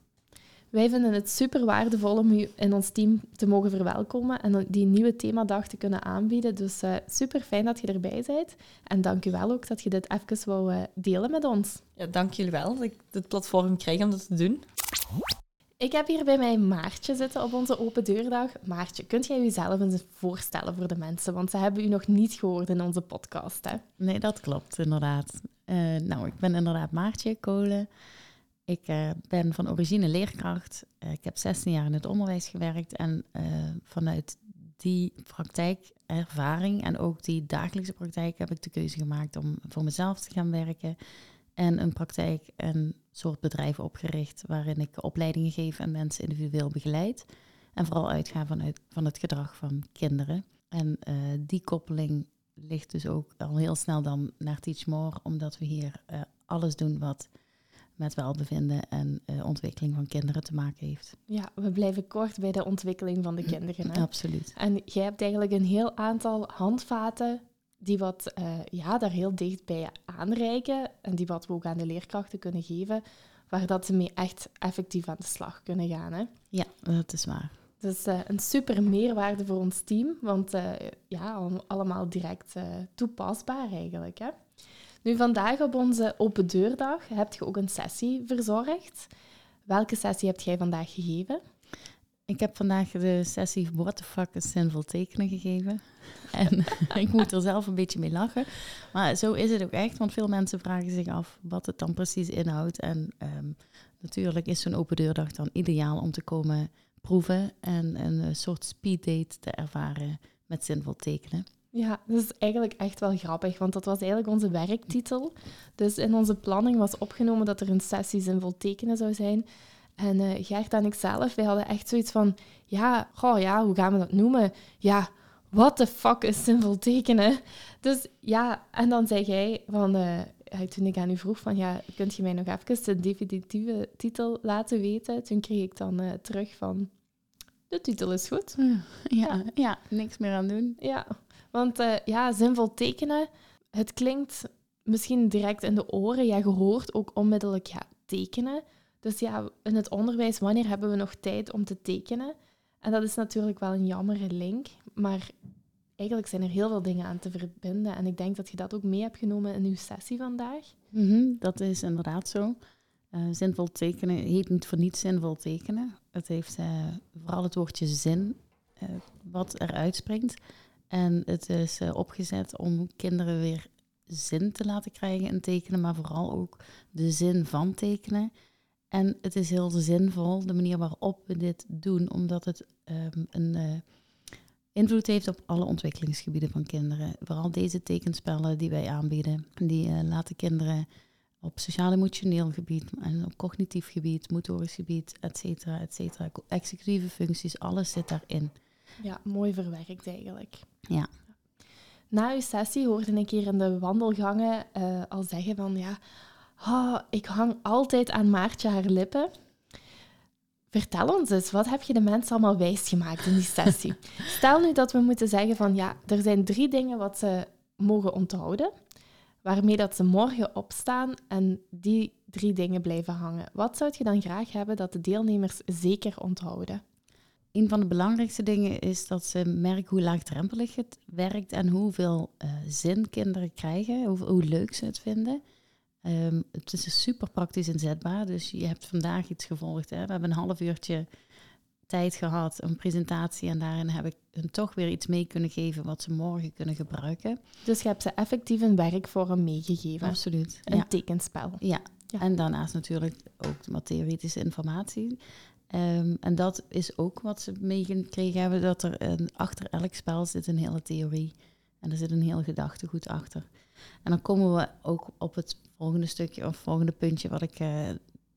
Wij vinden het super waardevol om u in ons team te mogen verwelkomen en die nieuwe themadag te kunnen aanbieden. Dus eh, super fijn dat je erbij bent. En dank u wel ook dat je dit even wou eh, delen met ons. Ja, dank jullie wel dat ik dit platform krijg om dat te doen. Ik heb hier bij mij Maartje zitten op onze open deurdag. Maartje, kunt jij jezelf eens voorstellen voor de mensen? Want ze hebben u nog niet gehoord in onze podcast. Hè? Nee, dat klopt, inderdaad. Eh, nou, ik ben inderdaad Maartje Kolen. Ik eh, ben van origine leerkracht. Eh, ik heb 16 jaar in het onderwijs gewerkt. En eh, vanuit die praktijkervaring en ook die dagelijkse praktijk heb ik de keuze gemaakt om voor mezelf te gaan werken. En een praktijk, een soort bedrijf opgericht waarin ik opleidingen geef en mensen individueel begeleid. En vooral uitga vanuit van het gedrag van kinderen. En die koppeling ligt dus ook al heel snel dan naar Teach More, omdat we hier alles doen wat met welbevinden en eh, ontwikkeling van kinderen te maken heeft. Ja, we blijven kort bij de ontwikkeling van de kinderen. Hè? Absoluut. En jij hebt eigenlijk een heel aantal handvaten die wat eh, ja, daar heel dicht bij aanreiken en die wat we ook aan de leerkrachten kunnen geven, waar dat ze mee echt effectief aan de slag kunnen gaan. Hè? Ja, dat is waar. Dus eh, een super meerwaarde voor ons team, want ja, al- allemaal direct toepasbaar eigenlijk. Hè? Nu, vandaag op onze open deurdag heb je ook een sessie verzorgd. Welke sessie heb jij vandaag gegeven? Ik heb vandaag de sessie What the fuck is zinvol tekenen gegeven. En ik moet er zelf een beetje mee lachen. Maar zo is het ook echt, want veel mensen vragen zich af wat het dan precies inhoudt. En ehm, natuurlijk is zo'n open deurdag dan ideaal om te komen proeven en een eh, soort speeddate te ervaren met zinvol tekenen. Ja, dat is eigenlijk echt wel grappig, want dat was eigenlijk onze werktitel. Dus in onze planning was opgenomen dat er een sessie zinvol tekenen zou zijn. En eh Gert en ik zelf, wij hadden echt zoiets van, ja, goh, ja, hoe gaan we dat noemen? Ja, what the fuck is zinvol tekenen? Dus ja, en dan zei jij van, eh, ja, toen ik aan u vroeg van, ja, kunt je mij nog even de definitieve titel laten weten? Toen kreeg ik dan eh, terug van, de titel is goed. Ja, ja, niks meer aan doen. Ja, want eh, ja, zinvol tekenen, het klinkt misschien direct in de oren. Ja, hoort ook onmiddellijk ja, tekenen. Dus ja, in het onderwijs, wanneer hebben we nog tijd om te tekenen? En dat is natuurlijk wel een jammere link, maar eigenlijk zijn er heel veel dingen aan te verbinden. En ik denk dat je dat ook mee hebt genomen in uw sessie vandaag. Mhm, dat is inderdaad zo. Uh, zinvol tekenen heet niet voor niets zinvol tekenen. Het heeft uh, vooral het woordje zin wat eruit springt. En het is opgezet om kinderen weer zin te laten krijgen in tekenen, maar vooral ook de zin van tekenen. En het is heel zinvol, de manier waarop we dit doen, omdat het um, een invloed heeft op alle ontwikkelingsgebieden van kinderen. Vooral deze tekenspellen die wij aanbieden, die laten kinderen op sociaal-emotioneel gebied en op cognitief gebied, motorisch gebied, et cetera, et cetera. Executieve functies, alles zit daarin. Ja, mooi verwerkt eigenlijk. Ja. Na uw sessie hoorde ik hier in de wandelgangen uh, al zeggen van ja, oh, ik hang altijd aan Maartje haar lippen. Vertel ons eens, wat heb je de mensen allemaal wijsgemaakt in die sessie? Stel nu dat we moeten zeggen van ja, er zijn drie dingen wat ze mogen onthouden waarmee dat ze morgen opstaan en die drie dingen blijven hangen. Wat zou je dan graag hebben dat de deelnemers zeker onthouden? Een van de belangrijkste dingen is dat ze merken hoe laagdrempelig het werkt en hoeveel uh, zin kinderen krijgen, hoe, hoe, leuk ze het vinden. Um, het is super praktisch inzetbaar, dus je hebt vandaag iets gevolgd. Hè? We hebben een half uurtje tijd gehad, een presentatie. En daarin heb ik hun toch weer iets mee kunnen geven wat ze morgen kunnen gebruiken. Dus je hebt ze effectief een werkvorm meegegeven. Absoluut. Een tekenspel. Ja. ja. en daarnaast natuurlijk ook de theoretische informatie. Um, en dat is ook wat ze meegekregen hebben, dat er een, achter elk spel zit een hele theorie. En er zit een heel gedachtegoed achter. En dan komen we ook op het volgende stukje of volgende puntje wat ik uh,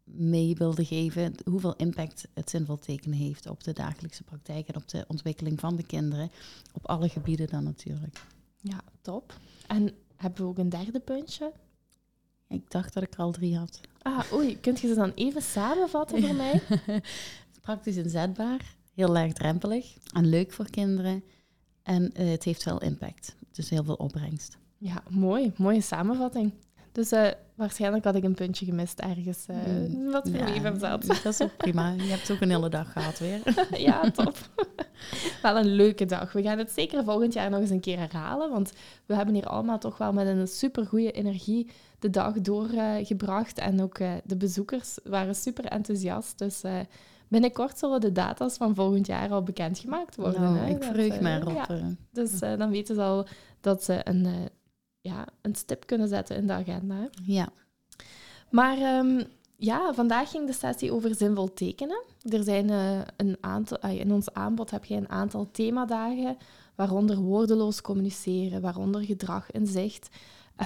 mee wilde geven hoeveel impact het zinvol tekenen heeft op de dagelijkse praktijk en op de ontwikkeling van de kinderen. Op alle gebieden dan natuurlijk. Ja, top. En hebben we ook een derde puntje? Ik dacht dat ik er al drie had. Ah, oei. Kunt je ze dan even samenvatten voor mij? Praktisch inzetbaar, heel laagdrempelig en leuk voor kinderen. En uh, het heeft wel impact. Dus heel veel opbrengst. Ja, mooi. Mooie samenvatting. Dus uh, waarschijnlijk had ik een puntje gemist ergens uh, wat voor ja, zat. Dat is ook prima. Je hebt ook een hele dag gehad weer. ja, top. wel een leuke dag. We gaan het zeker volgend jaar nog eens een keer herhalen, want we hebben hier allemaal toch wel met een super goede energie de dag doorgebracht. Uh, en ook uh, de bezoekers waren super enthousiast. Dus binnenkort zullen de data's van volgend jaar al bekendgemaakt worden. Nou, hè? ik verheug me erop. Ja. Dus dan weten ze al dat ze een ja, een stip kunnen zetten in de agenda. Ja. Maar um, ja, vandaag ging de sessie over zinvol tekenen. Er zijn uh, een aantal, uh, in ons aanbod heb je een aantal themadagen, waaronder woordeloos communiceren, waaronder gedrag in zicht.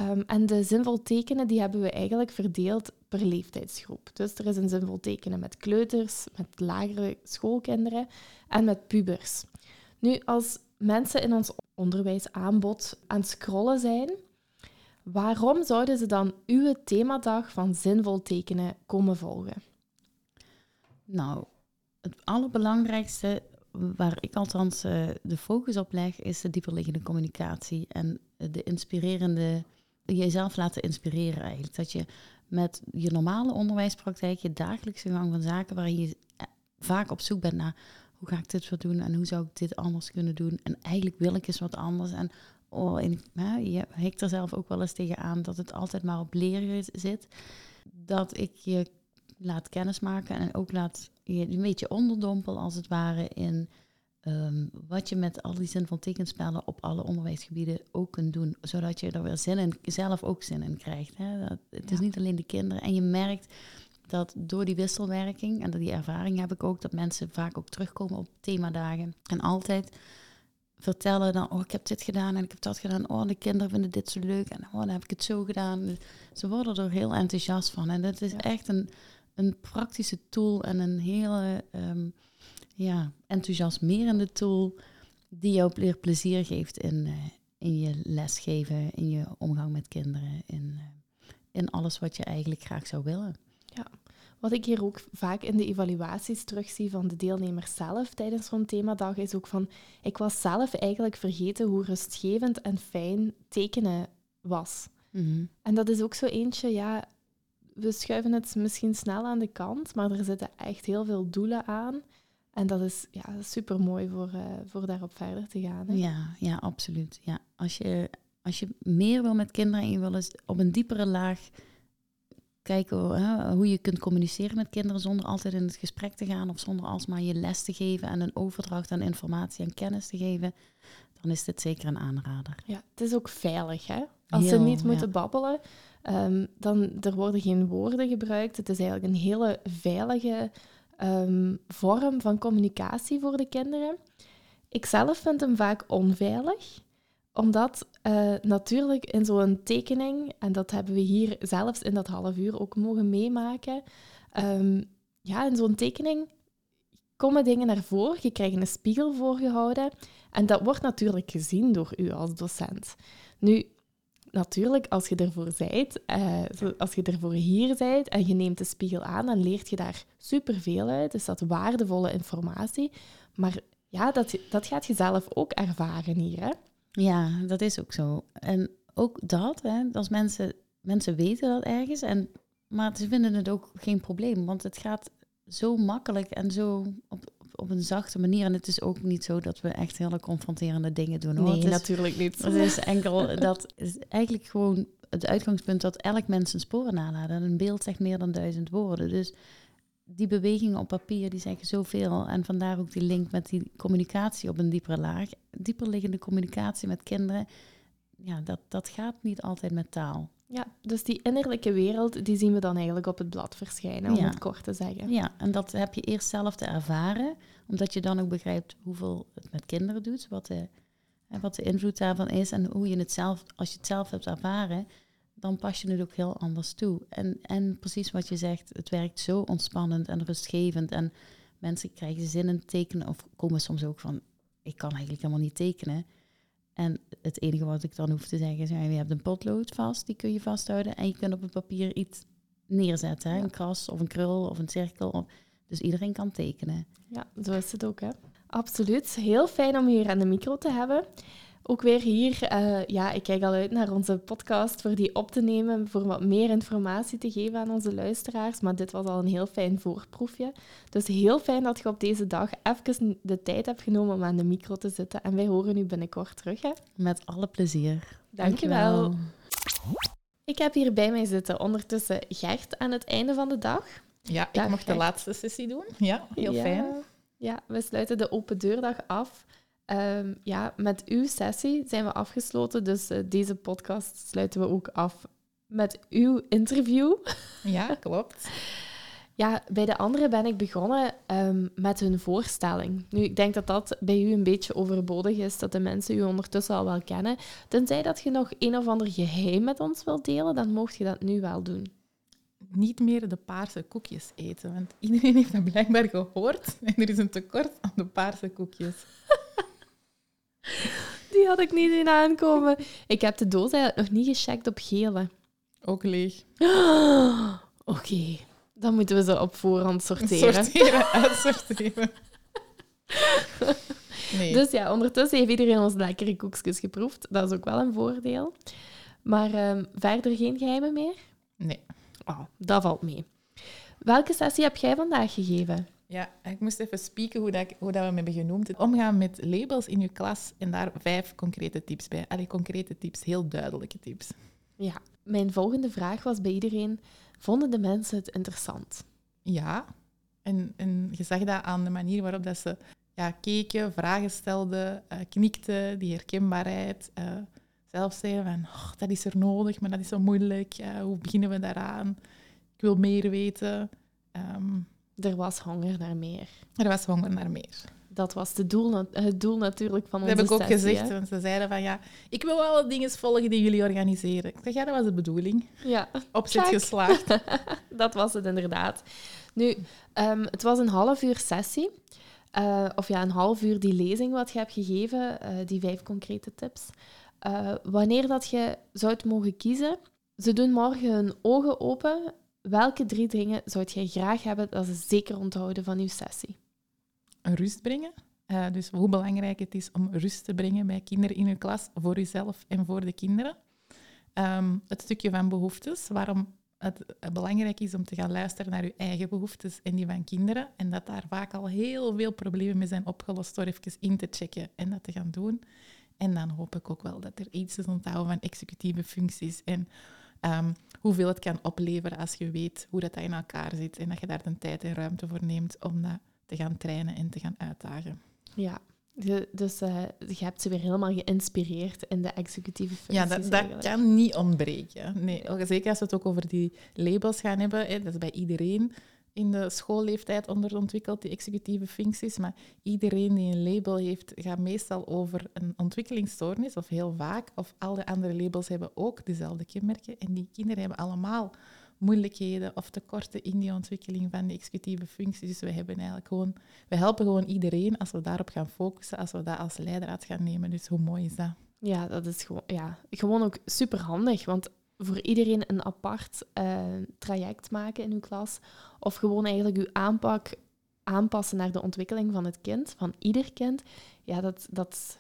Um, en de zinvol tekenen die hebben we eigenlijk verdeeld per leeftijdsgroep. Dus er is een zinvol tekenen met kleuters, met lagere schoolkinderen en met pubers. Nu, als mensen in ons onderwijsaanbod aan het scrollen zijn, Waarom zouden ze dan uw themadag van zinvol tekenen komen volgen? Nou, het allerbelangrijkste waar ik althans uh, de focus op leg, is de dieperliggende communicatie en de inspirerende, jezelf laten inspireren eigenlijk. Dat je met je normale onderwijspraktijk, je dagelijkse gang van zaken, waarin je eh, vaak op zoek bent naar hoe ga ik dit weer doen en hoe zou ik dit anders kunnen doen en eigenlijk wil ik eens wat anders en oh, en, hè, je hikt er zelf ook wel eens tegen aan dat het altijd maar op leren zit. Dat ik je laat kennismaken en ook laat je een beetje onderdompel als het ware in um, wat je met al die zin van tekenspellen op alle onderwijsgebieden ook kunt doen. Zodat je er weer zin in, zelf ook zin in krijgt. Hè. Dat, het is niet alleen de kinderen. En je merkt dat door die wisselwerking, en die ervaring heb ik ook, dat mensen vaak ook terugkomen op themadagen. En altijd vertellen dan, oh, ik heb dit gedaan en ik heb dat gedaan. Oh, de kinderen vinden dit zo leuk en oh, dan heb ik het zo gedaan. Ze worden er heel enthousiast van. En dat is echt een, een praktische tool en een hele um, ja, enthousiasmerende tool die jou plezier geeft in, uh, in je lesgeven, in je omgang met kinderen, in, uh, in alles wat je eigenlijk graag zou willen. Ja, wat ik hier ook vaak in de evaluaties terugzie van de deelnemers zelf tijdens zo'n themadag, is ook van, ik was zelf eigenlijk vergeten hoe rustgevend en fijn tekenen was. Mhm. En dat is ook zo eentje, ja, we schuiven het misschien snel aan de kant, maar er zitten echt heel veel doelen aan. En dat is ja, super mooi voor, uh, voor daarop verder te gaan. Hè? Ja, ja, absoluut. Ja. Als, je, als je meer wil met kinderen en je wil eens op een diepere laag kijken hoe je kunt communiceren met kinderen zonder altijd in het gesprek te gaan of zonder alsmaar je les te geven en een overdracht aan informatie en kennis te geven, dan is dit zeker een aanrader. Ja, het is ook veilig, hè? Als ze niet moeten ja. babbelen, ehm, dan er worden geen woorden gebruikt. Het is eigenlijk een hele veilige ehm, vorm van communicatie voor de kinderen. Ik zelf vind hem vaak onveilig, omdat eh, natuurlijk in zo'n tekening, en dat hebben we hier zelfs in dat half uur ook mogen meemaken, ehm, ja, in zo'n tekening komen dingen naar voren, je krijgt een spiegel voorgehouden en dat wordt natuurlijk gezien door u als docent. Nu, natuurlijk, als je ervoor zijt, eh, als je ervoor hier zijt en je neemt de spiegel aan, dan leert je daar superveel uit. Dus dat waardevolle informatie. Maar ja, dat, dat gaat je zelf ook ervaren hier, hè? Ja, dat is ook zo. En ook dat, hè, als mensen, mensen weten dat ergens, en, maar ze vinden het ook geen probleem, want het gaat zo makkelijk en zo op, op een zachte manier. En het is ook niet zo dat we echt hele confronterende dingen doen. Hoor. Nee, het is, natuurlijk niet. Het is enkel, dat is eigenlijk gewoon het uitgangspunt dat elk mens zijn sporen nalaat. En een beeld zegt meer dan duizend woorden. Dus die bewegingen op papier, die zeggen zoveel. En vandaar ook die link met die communicatie op een diepere laag. Dieper liggende communicatie met kinderen, ja, dat, dat gaat niet altijd met taal. Ja, dus die innerlijke wereld, die zien we dan eigenlijk op het blad verschijnen, om Ja. het kort te zeggen. Ja, en dat heb je eerst zelf te ervaren, omdat je dan ook begrijpt hoeveel het met kinderen doet, wat de, wat de invloed daarvan is en hoe je het zelf, als je het zelf hebt ervaren, dan pas je het ook heel anders toe. En, en precies wat je zegt, het werkt zo ontspannend en rustgevend en mensen krijgen zin in tekenen of komen soms ook van, ik kan eigenlijk helemaal niet tekenen. En het enige wat ik dan hoef te zeggen is, ja, je hebt een potlood vast, die kun je vasthouden en je kunt op het papier iets neerzetten. Hè? Ja. Een kras of een krul of een cirkel. Of, dus iedereen kan tekenen. Ja, zo is het ook, hè. Absoluut. Heel fijn om hier aan de micro te hebben. Ook weer hier, eh, ja, ik kijk al uit naar onze podcast voor die op te nemen, voor wat meer informatie te geven aan onze luisteraars. Maar dit was al een heel fijn voorproefje. Dus heel fijn dat je op deze dag even de tijd hebt genomen om aan de micro te zitten. En wij horen u binnenkort terug, hè. Met alle plezier. Dankjewel. Ik heb hier bij mij zitten ondertussen Gert aan het einde van de dag. Ja, ik Dag, mocht de laatste sessie doen. Ja, heel Ja. fijn. Ja, we sluiten de open deurdag af. Ehm, ja, met uw sessie zijn we afgesloten, dus eh, deze podcast sluiten we ook af met uw interview. Ja, klopt. Ja, bij de anderen ben ik begonnen ehm, met hun voorstelling. Nu, ik denk dat dat bij u een beetje overbodig is, dat de mensen u ondertussen al wel kennen. Tenzij dat je nog een of ander geheim met ons wilt delen, dan mocht je dat nu wel doen. Niet meer de paarse koekjes eten, want iedereen heeft dat blijkbaar gehoord. En er is een tekort aan de paarse koekjes. Die had ik niet in aankomen. Ik heb de doos eigenlijk nog niet gecheckt op gele. Ook leeg. Oké, dan moeten we ze op voorhand sorteren. Sorteren, uitsorteren. Nee. Dus ja, ondertussen heeft iedereen ons lekkere koekjes geproefd. Dat is ook wel een voordeel. Maar ehm, verder geen geheimen meer? nee. Oh, dat valt mee. Welke sessie heb jij vandaag gegeven? Ja, ik moest even spieken hoe, dat, ik- hoe dat we hem hebben genoemd. Omgaan met labels in je klas en daar vijf concrete tips bij. Allee, concrete tips, heel duidelijke tips. Ja, mijn volgende vraag was bij iedereen: vonden de mensen het interessant? Ja, en, en je zag dat aan de manier waarop dat ze ja, keken, vragen stelden, eh, knikten, die herkenbaarheid. eh zelf zeiden van, "Oh, dat is er nodig, maar dat is zo moeilijk. eh, hoe beginnen we daaraan? Ik wil meer weten. Ehm, Er was honger naar meer. er was honger naar meer. Dat was de doel, het doel natuurlijk van Dat onze heb ik ook sessie, gezegd, hè? want ze zeiden van, ja, ik wil alle dingen volgen die jullie organiseren. Ik zeg, ja, dat was de bedoeling. Ja, Opzet Check. geslaagd. dat was het inderdaad. Nu, ehm, het was een half uur sessie. Eh, of ja, een half uur die lezing wat je hebt gegeven, eh, die vijf concrete tips. Eh, wanneer dat je zou mogen kiezen, ze doen morgen hun ogen open. Welke drie dingen zou jij graag hebben dat ze zeker onthouden van uw sessie? rust brengen. Eh, dus hoe belangrijk het is om rust te brengen bij kinderen in uw klas, voor uzelf en voor de kinderen. Ehm, het stukje van behoeftes, waarom het belangrijk is om te gaan luisteren naar uw eigen behoeftes en die van kinderen. En dat daar vaak al heel veel problemen mee zijn opgelost door even in te checken en dat te gaan doen. En dan hoop ik ook wel dat er iets is onthouden van executieve functies en ehm, hoeveel het kan opleveren als je weet hoe dat in elkaar zit en dat je daar de tijd en ruimte voor neemt om dat te gaan trainen en te gaan uitdagen. Ja, de- dus eh, je hebt ze weer helemaal geïnspireerd in de executieve functies. Ja, dat, kan niet ontbreken. Nee, zeker als we het ook over die labels gaan hebben. Hè, dat is bij iedereen in de schoolleeftijd onderontwikkeld, die executieve functies. Maar iedereen die een label heeft, gaat meestal over een ontwikkelingsstoornis, of heel vaak. Of al de andere labels hebben ook dezelfde kenmerken. En die kinderen hebben allemaal moeilijkheden of tekorten in die ontwikkeling van die executieve functies. Dus we, hebben eigenlijk gewoon, we helpen gewoon iedereen als we daarop gaan focussen, als we dat als leidraad gaan nemen. Dus hoe mooi is dat? Ja, dat is gewoon, ja, gewoon ook super handig. Want voor iedereen een apart eh, traject maken in uw klas. Of gewoon eigenlijk uw aanpak aanpassen naar de ontwikkeling van het kind, van ieder kind. Ja, dat, dat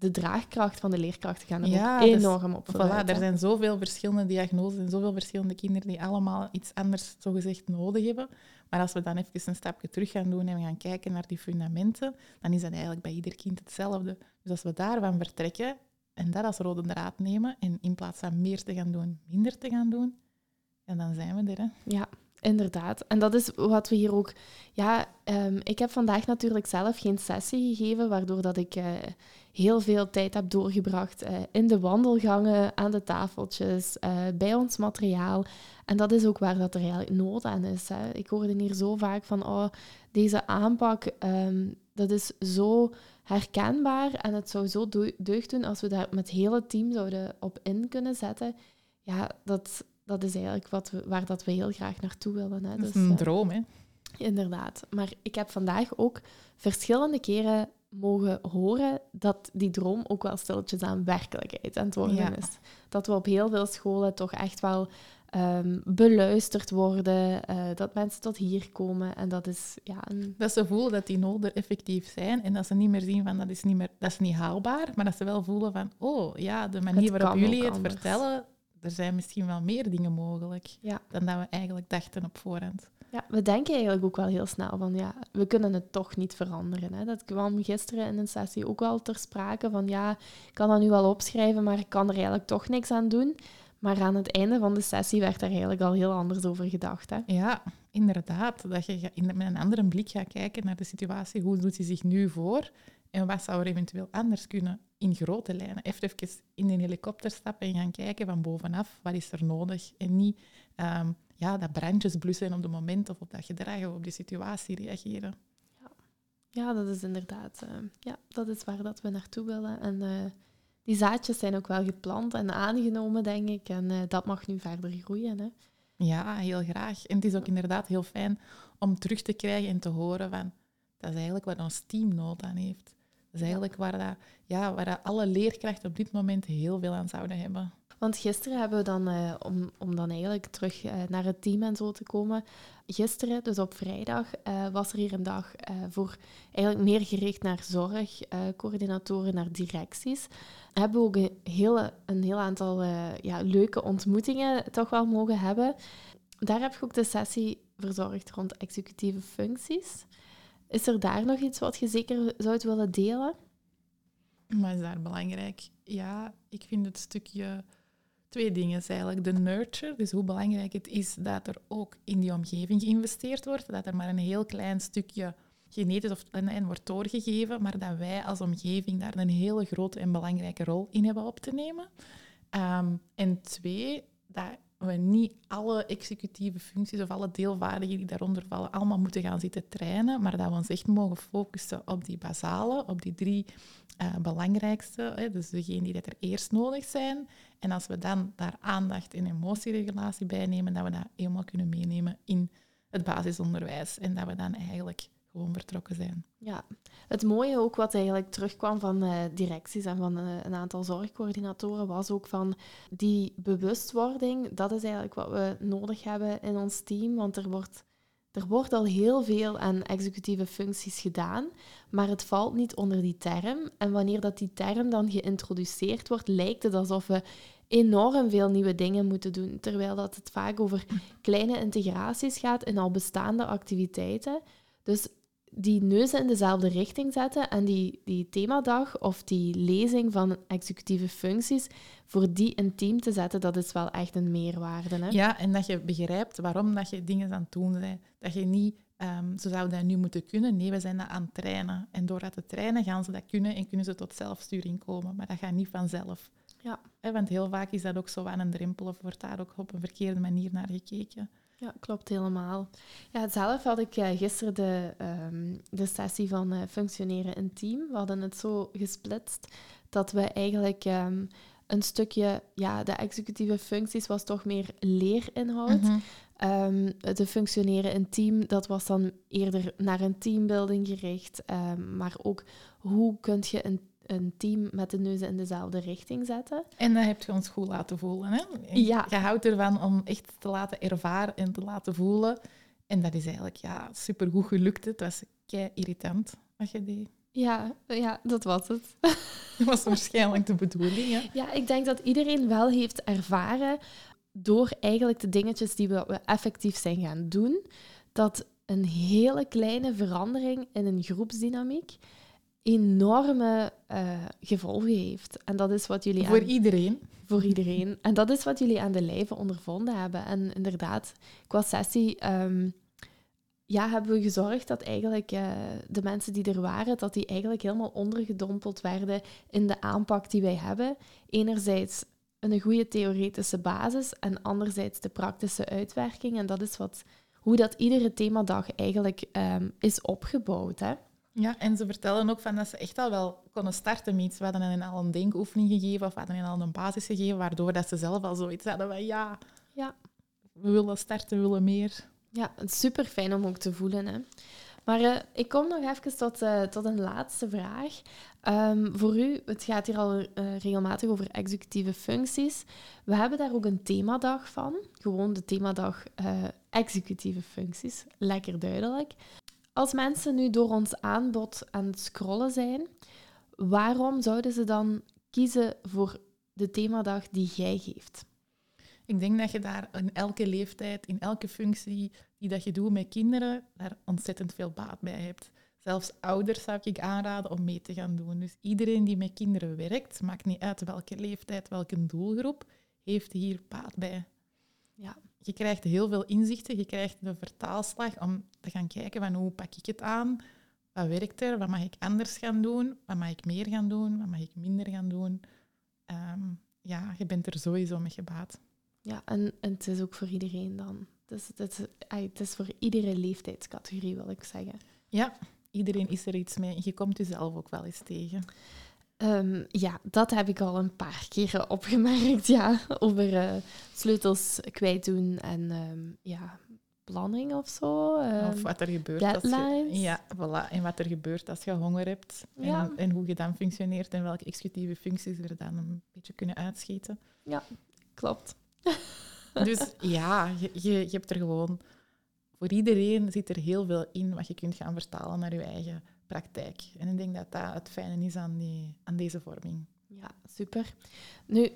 de draagkracht van de leerkrachten gaan er Ja, ook enorm op vooruit. Voilà, er zijn zoveel verschillende diagnoses en zoveel verschillende kinderen die allemaal iets anders zogezegd nodig hebben. Maar als we dan even een stapje terug gaan doen en we gaan kijken naar die fundamenten, dan is dat eigenlijk bij ieder kind hetzelfde. Dus als we daarvan vertrekken en dat als rode draad nemen en in plaats van meer te gaan doen, minder te gaan doen, en dan zijn we er. Hè. Ja, inderdaad. En dat is wat we hier ook... Ja, ehm, ik heb vandaag natuurlijk zelf geen sessie gegeven, waardoor dat ik eh, heel veel tijd heb doorgebracht eh, in de wandelgangen, aan de tafeltjes, eh, bij ons materiaal. En dat is ook waar dat er eigenlijk nood aan is. Hè. Ik hoorde hier zo vaak van, oh, deze aanpak, ehm, dat is zo herkenbaar en het zou zo deu- deugd doen als we daar met het hele team zouden op in kunnen zetten. Ja, dat, dat is eigenlijk wat we, waar dat we heel graag naartoe willen. Hè. Dat is Dus, een eh, droom, hè. Inderdaad. Maar ik heb vandaag ook verschillende keren mogen horen dat die droom ook wel stilletjes aan werkelijkheid aan het worden Ja. is. Dat we op heel veel scholen toch echt wel ehm, beluisterd worden, eh, dat mensen tot hier komen. En dat is ja, een, Dat ze voelen dat die noden effectief zijn en dat ze niet meer zien van dat is niet, meer, dat is niet haalbaar, maar dat ze wel voelen van oh ja, de manier waarop jullie het anders. vertellen, er zijn misschien wel meer dingen mogelijk Ja. dan dat we eigenlijk dachten op voorhand. ja, we denken eigenlijk ook wel heel snel van ja, we kunnen het toch niet veranderen. Hè. Dat kwam gisteren in een sessie ook wel ter sprake van ja, ik kan dat nu wel opschrijven, maar ik kan er eigenlijk toch niks aan doen. Maar aan het einde van de sessie werd daar eigenlijk al heel anders over gedacht. Hè. Ja, inderdaad. Dat je met een andere blik gaat kijken naar de situatie. Hoe doet hij zich nu voor? En wat zou er eventueel anders kunnen in grote lijnen? Even, in een helikopter stappen en gaan kijken van bovenaf. Wat is er nodig? En niet ehm, ja, dat brandjes blussen en op het moment of op dat gedrag of op die situatie reageren. Ja, dat is inderdaad. eh, ja, dat is waar dat we naartoe willen. En eh, die zaadjes zijn ook wel geplant en aangenomen, denk ik. En eh, dat mag nu verder groeien. Hè. Ja, heel graag. En het is ook inderdaad heel fijn om terug te krijgen en te horen van... Dat is eigenlijk wat ons team nood aan heeft. Dat is eigenlijk waar, dat, ja, waar dat alle leerkrachten op dit moment heel veel aan zouden hebben. Want gisteren hebben we dan, eh, om, om dan eigenlijk terug eh, naar het team en zo te komen. Gisteren, dus op vrijdag, was er hier een dag voor eigenlijk meer gericht naar zorgcoördinatoren, naar directies. Hebben we ook een, hele, een heel aantal eh, ja, leuke ontmoetingen toch wel mogen hebben. Daar heb ik ook de sessie verzorgd rond executieve functies. Is er daar nog iets wat je zeker zou willen delen? Maar is daar belangrijk? Ja, ik vind het stukje... Twee dingen eigenlijk. De nurture, dus hoe belangrijk het is dat er ook in die omgeving geïnvesteerd wordt. Dat er maar een heel klein stukje genetisch of en, en wordt doorgegeven, maar dat wij als omgeving daar een hele grote en belangrijke rol in hebben op te nemen. Ehm, en twee, dat we niet alle executieve functies of alle deelvaardigen die daaronder vallen allemaal moeten gaan zitten trainen, maar dat we ons echt mogen focussen op die basale, op die drie eh, belangrijkste, hè, dus degene die dat er eerst nodig zijn. En als we dan daar aandacht en emotieregulatie bij nemen, dat we dat helemaal kunnen meenemen in het basisonderwijs en dat we dan eigenlijk gewoon vertrokken zijn. Ja, het mooie ook wat eigenlijk terugkwam van eh, directies en van eh, een aantal zorgcoördinatoren was ook van die bewustwording. Dat is eigenlijk wat we nodig hebben in ons team, want er wordt, er wordt al heel veel aan executieve functies gedaan, maar het valt niet onder die term. En wanneer dat die term dan geïntroduceerd wordt, lijkt het alsof we enorm veel nieuwe dingen moeten doen, terwijl dat het vaak over kleine integraties gaat in al bestaande activiteiten. Dus die neuzen in dezelfde richting zetten en die, die themadag of die lezing van executieve functies voor die in team te zetten, dat is wel echt een meerwaarde. Hè? Ja, en dat je begrijpt waarom dat je dingen aan het doen bent. Dat je niet, um, ze zouden dat nu moeten kunnen. Nee, we zijn dat aan het trainen. En door dat te trainen gaan ze dat kunnen en kunnen ze tot zelfsturing komen. Maar dat gaat niet vanzelf. Ja. want heel vaak is dat ook zo aan een drempel of wordt daar ook op een verkeerde manier naar gekeken. Ja, klopt helemaal. Ja, zelf had ik uh, gisteren de, um, de sessie van uh, functioneren in team. We hadden het zo gesplitst dat we eigenlijk um, een stukje, ja, de executieve functies was toch meer leerinhoud. Mm um, de functioneren in team, dat was dan eerder naar een teambuilding gericht. maar ook hoe kun je een een team met de neuzen in dezelfde richting zetten. En dat heb je ons goed laten voelen. Hè? Ja. Je houdt ervan om echt te laten ervaren en te laten voelen. En dat is eigenlijk ja, supergoed gelukt. Het was kei irritant wat je deed. Ja, ja, dat was het. Dat was waarschijnlijk de bedoeling. Hè? Ja, ik denk dat iedereen wel heeft ervaren door eigenlijk de dingetjes die we, we effectief zijn gaan doen, dat een hele kleine verandering in een groepsdynamiek enorme uh, gevolgen heeft. En dat is wat jullie... Voor iedereen. Voor iedereen. En dat is wat jullie aan de lijve ondervonden hebben. En inderdaad, qua sessie um, ja, hebben we gezorgd dat eigenlijk uh, de mensen die er waren, dat die eigenlijk helemaal ondergedompeld werden in de aanpak die wij hebben. Enerzijds een goede theoretische basis en anderzijds de praktische uitwerking. En dat is wat, hoe dat iedere themadag eigenlijk um, is opgebouwd. Hè? Ja, en ze vertellen ook van dat ze echt al wel konden starten met iets. We hadden hen al een denkoefening gegeven of we hadden hen al een basis gegeven, waardoor dat ze zelf al zoiets hadden van ja, ja. we willen starten, we willen meer. Ja, het is super fijn om ook te voelen. Hè. Maar uh, ik kom nog even tot, uh, tot een laatste vraag. Um, voor u, het gaat hier al uh, regelmatig over executieve functies. We hebben daar ook een themadag van. Gewoon de themadag executieve functies. Lekker duidelijk. Als mensen nu door ons aanbod aan het scrollen zijn, waarom zouden ze dan kiezen voor de themadag die jij geeft? Ik denk dat je daar in elke leeftijd, in elke functie die dat je doet met kinderen, daar ontzettend veel baat bij hebt. Zelfs ouders zou ik aanraden om mee te gaan doen. Dus iedereen die met kinderen werkt, maakt niet uit welke leeftijd, welke doelgroep, heeft hier baat bij. Ja je krijgt heel veel inzichten, je krijgt de vertaalslag om te gaan kijken van hoe pak ik het aan, wat werkt er, wat mag ik anders gaan doen, wat mag ik meer gaan doen, wat mag ik minder gaan doen. Um, ja, je bent er sowieso mee gebaat. Ja, en, en het is ook voor iedereen dan. Dus het is, het is voor iedere leeftijdscategorie, wil ik zeggen. Ja, iedereen is er iets mee. Je komt jezelf ook wel eens tegen. Um, ja, dat heb ik al een paar keer opgemerkt, ja. Over uh, sleutels kwijtdoen en um, ja, planning of zo. Um, of wat er gebeurt als je, ja, voilà, en wat er gebeurt als je honger hebt. Ja. En, en, hoe je dan functioneert en welke executieve functies er dan een beetje kunnen uitschieten. Ja, klopt. dus ja, je, je, je hebt er gewoon... Voor iedereen zit er heel veel in wat je kunt gaan vertalen naar je eigen praktijk. En ik denk dat dat het fijne is aan, die, aan deze vorming. Ja, super. Nu,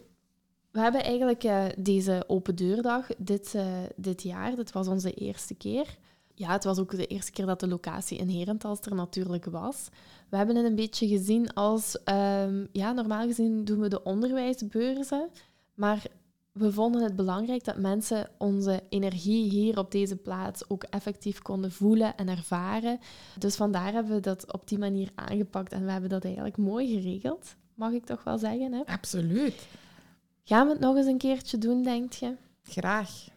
we hebben eigenlijk uh, deze open deurdag dit, uh, dit jaar. Dit was onze eerste keer. Ja, het was ook de eerste keer dat de locatie in Herentals er natuurlijk was. We hebben het een beetje gezien als... Um, ja, normaal gezien doen we de onderwijsbeurzen. Maar we vonden het belangrijk dat mensen onze energie hier op deze plaats ook effectief konden voelen en ervaren. Dus vandaar hebben we dat op die manier aangepakt en we hebben dat eigenlijk mooi geregeld, mag ik toch wel zeggen. Hè? Absoluut. Gaan we het nog eens een keertje doen, denk je? Graag.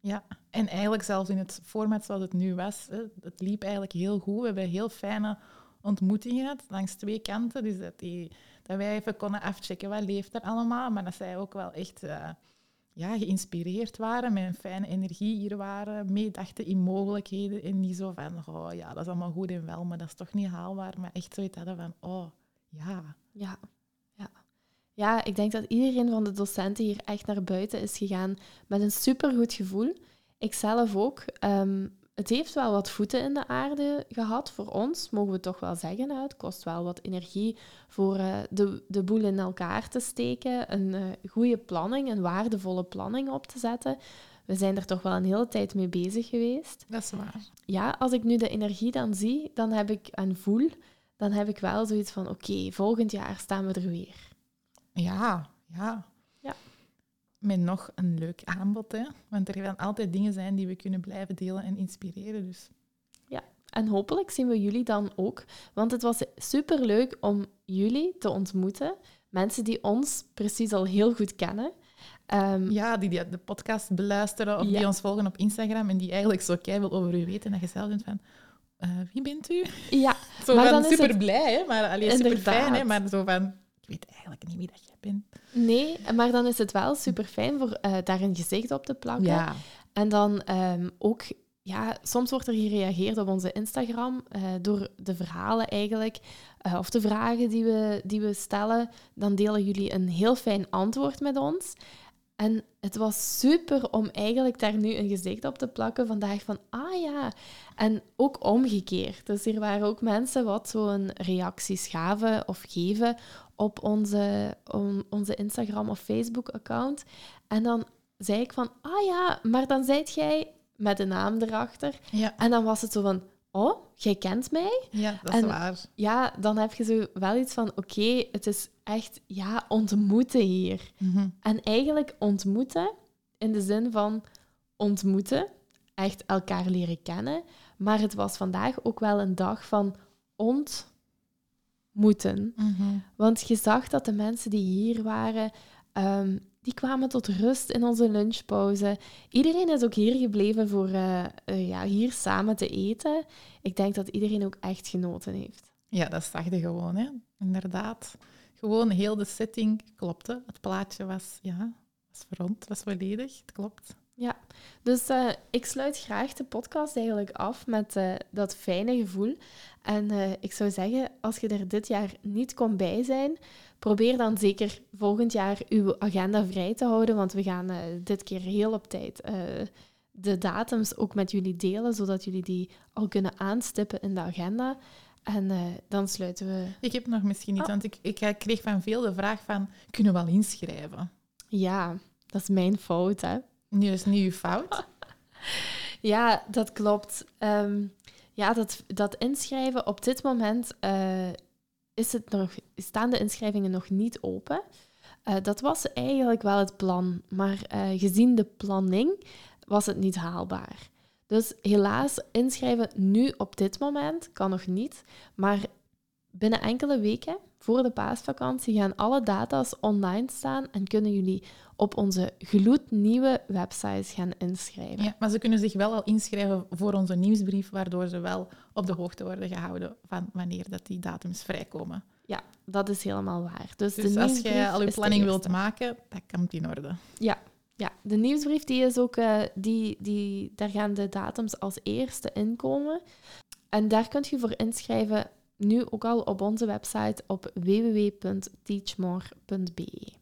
Ja, en eigenlijk zelfs in het format zoals het nu was, het liep eigenlijk heel goed. We hebben heel fijne ontmoetingen gehad, langs twee kanten. Dus dat die dat wij even konden afchecken wat leeft er allemaal. Maar dat zij ook wel echt uh, ja, geïnspireerd waren, met een fijne energie hier waren, meedachten in mogelijkheden. En niet zo van, oh ja, dat is allemaal goed en wel, maar dat is toch niet haalbaar. Maar echt zoiets hadden van, oh ja. Ja, ja. Ja, ik denk dat iedereen van de docenten hier echt naar buiten is gegaan met een supergoed gevoel. Ikzelf ook. Um, het heeft wel wat voeten in de aarde gehad voor ons, mogen we toch wel zeggen. Het kost wel wat energie voor uh, de, de boel in elkaar te steken, een uh, goede planning, een waardevolle planning op te zetten. We we zijn er toch wel een hele tijd mee bezig geweest. Dat is waar. Ja, als ik nu de energie dan zie, dan heb ik en voel, dan heb ik wel zoiets van, oké, volgend jaar staan we er weer. Ja, ja. Ja. Met nog een leuk aanbod, hè. Want er gaan altijd dingen zijn die we kunnen blijven delen en inspireren. Dus En hopelijk zien we jullie dan ook, want het was super leuk om jullie te ontmoeten. Mensen die ons precies al heel goed kennen. Ehm, ja, die, die de podcast beluisteren of Ja. die ons volgen op Instagram en die eigenlijk zo keihard over u weten. Dat je zelf denkt van, eh, wie bent u? ja, Zo Maar van dan super blij, hè? Maar alleen super fijn, hè? Maar zo van, weet eigenlijk niet wie dat jij bent. nee, maar dan is het wel super fijn voor eh, daar een gezicht op te plakken. Ja. En dan ehm, ook, ja, soms wordt er gereageerd op onze Instagram eh, door de verhalen eigenlijk, eh, of de vragen die we, die we stellen. Dan delen jullie een heel fijn antwoord met ons. En het was super om eigenlijk daar nu een gezicht op te plakken vandaag van, ah ja. En ook omgekeerd. Dus er waren ook mensen wat zo'n reacties gaven of geven op onze, on- onze Instagram of Facebook-account. En dan zei ik van, ah ja, maar dan zijt jij met de naam erachter. Ja. En dan was het zo van, oh, jij kent mij? ja, dat is En- waar. Ja, dan heb je zo wel iets van, oké, het is echt, ja, ontmoeten hier. Mhm. En eigenlijk ontmoeten in de zin van ontmoeten, echt elkaar leren kennen. Maar het was vandaag ook wel een dag van ontmoeten. Mhm. Want je zag dat de mensen die hier waren, ehm, die kwamen tot rust in onze lunchpauze. Iedereen is ook hier gebleven voor eh, eh, ja, hier samen te eten. Ik denk dat iedereen ook echt genoten heeft. Ja, dat zag je gewoon, hè. Inderdaad. Gewoon heel de setting klopte. Het plaatje was, ja, was rond, was volledig. Het klopt. Dus eh, ik sluit graag de podcast eigenlijk af met eh, dat fijne gevoel. En eh, ik zou zeggen, als je er dit jaar niet kon bij zijn, probeer dan zeker volgend jaar uw agenda vrij te houden, want we gaan dit keer heel op tijd de datums ook met jullie delen, zodat jullie die al kunnen aanstippen in de agenda. En dan sluiten we... Ik heb nog misschien iets, Ah. want ik, ik kreeg van veel de vraag van, kunnen we wel inschrijven? Ja, dat is mijn fout, hè. Nu is uw fout. Ja, dat klopt. Ehm, ja, dat, dat inschrijven op dit moment eh, is het nog, staan de inschrijvingen nog niet open. Eh, dat was eigenlijk wel het plan, maar eh, gezien de planning was het niet haalbaar. Dus helaas, inschrijven nu op dit moment kan nog niet, maar binnen enkele weken voor de paasvakantie gaan alle data's online staan en kunnen jullie op onze gloednieuwe websites gaan inschrijven. Ja, maar ze kunnen zich wel al inschrijven voor onze nieuwsbrief, waardoor ze wel op de hoogte worden gehouden van wanneer dat die datums vrijkomen. Ja, dat is helemaal waar. Dus, Dus de als jij al je planning wilt maken, dat komt in orde. Ja, de nieuwsbrief die is ook, eh, die, die, daar gaan de datums als eerste inkomen. En daar kunt je voor inschrijven nu ook al op onze website op www.teachmore.be.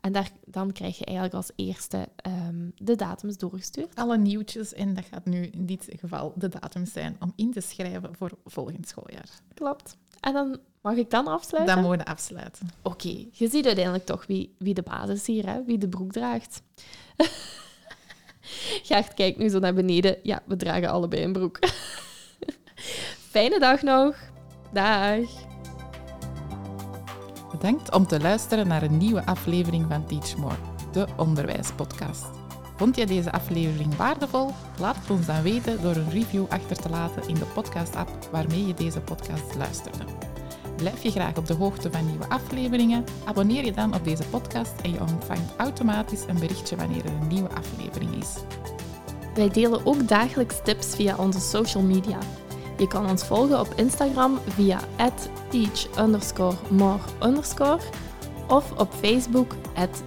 En daar, dan krijg je eigenlijk als eerste ehm, de datums doorgestuurd. Alle nieuwtjes, en dat gaat nu in dit geval de datum zijn om in te schrijven voor volgend schooljaar. Klopt. En dan mag ik dan afsluiten? Dan mogen we afsluiten. Oké, je ziet uiteindelijk toch wie, wie de baas is hier, hè? wie de broek draagt. Gert kijkt nu zo naar beneden. Ja, we dragen allebei een broek. Fijne dag nog. Dag. Bedankt om te luisteren naar een nieuwe aflevering van Teach More, de onderwijspodcast. Vond je deze aflevering waardevol? Laat het ons dan weten door een review achter te laten in de podcast-app waarmee je deze podcast luisterde. Blijf je graag op de hoogte van nieuwe afleveringen? Abonneer je dan op deze podcast en je ontvangt automatisch een berichtje wanneer er een nieuwe aflevering is. Wij delen ook dagelijks tips via onze social media. Je kan ons volgen op Instagram via teach of op Facebook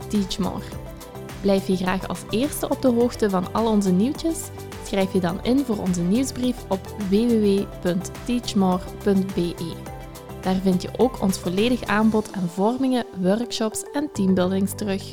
teachmore. Blijf je graag als eerste op de hoogte van al onze nieuwtjes? Schrijf je dan in voor onze nieuwsbrief op www.teachmore.be. Daar vind je ook ons volledig aanbod aan vormingen, workshops en teambuildings terug.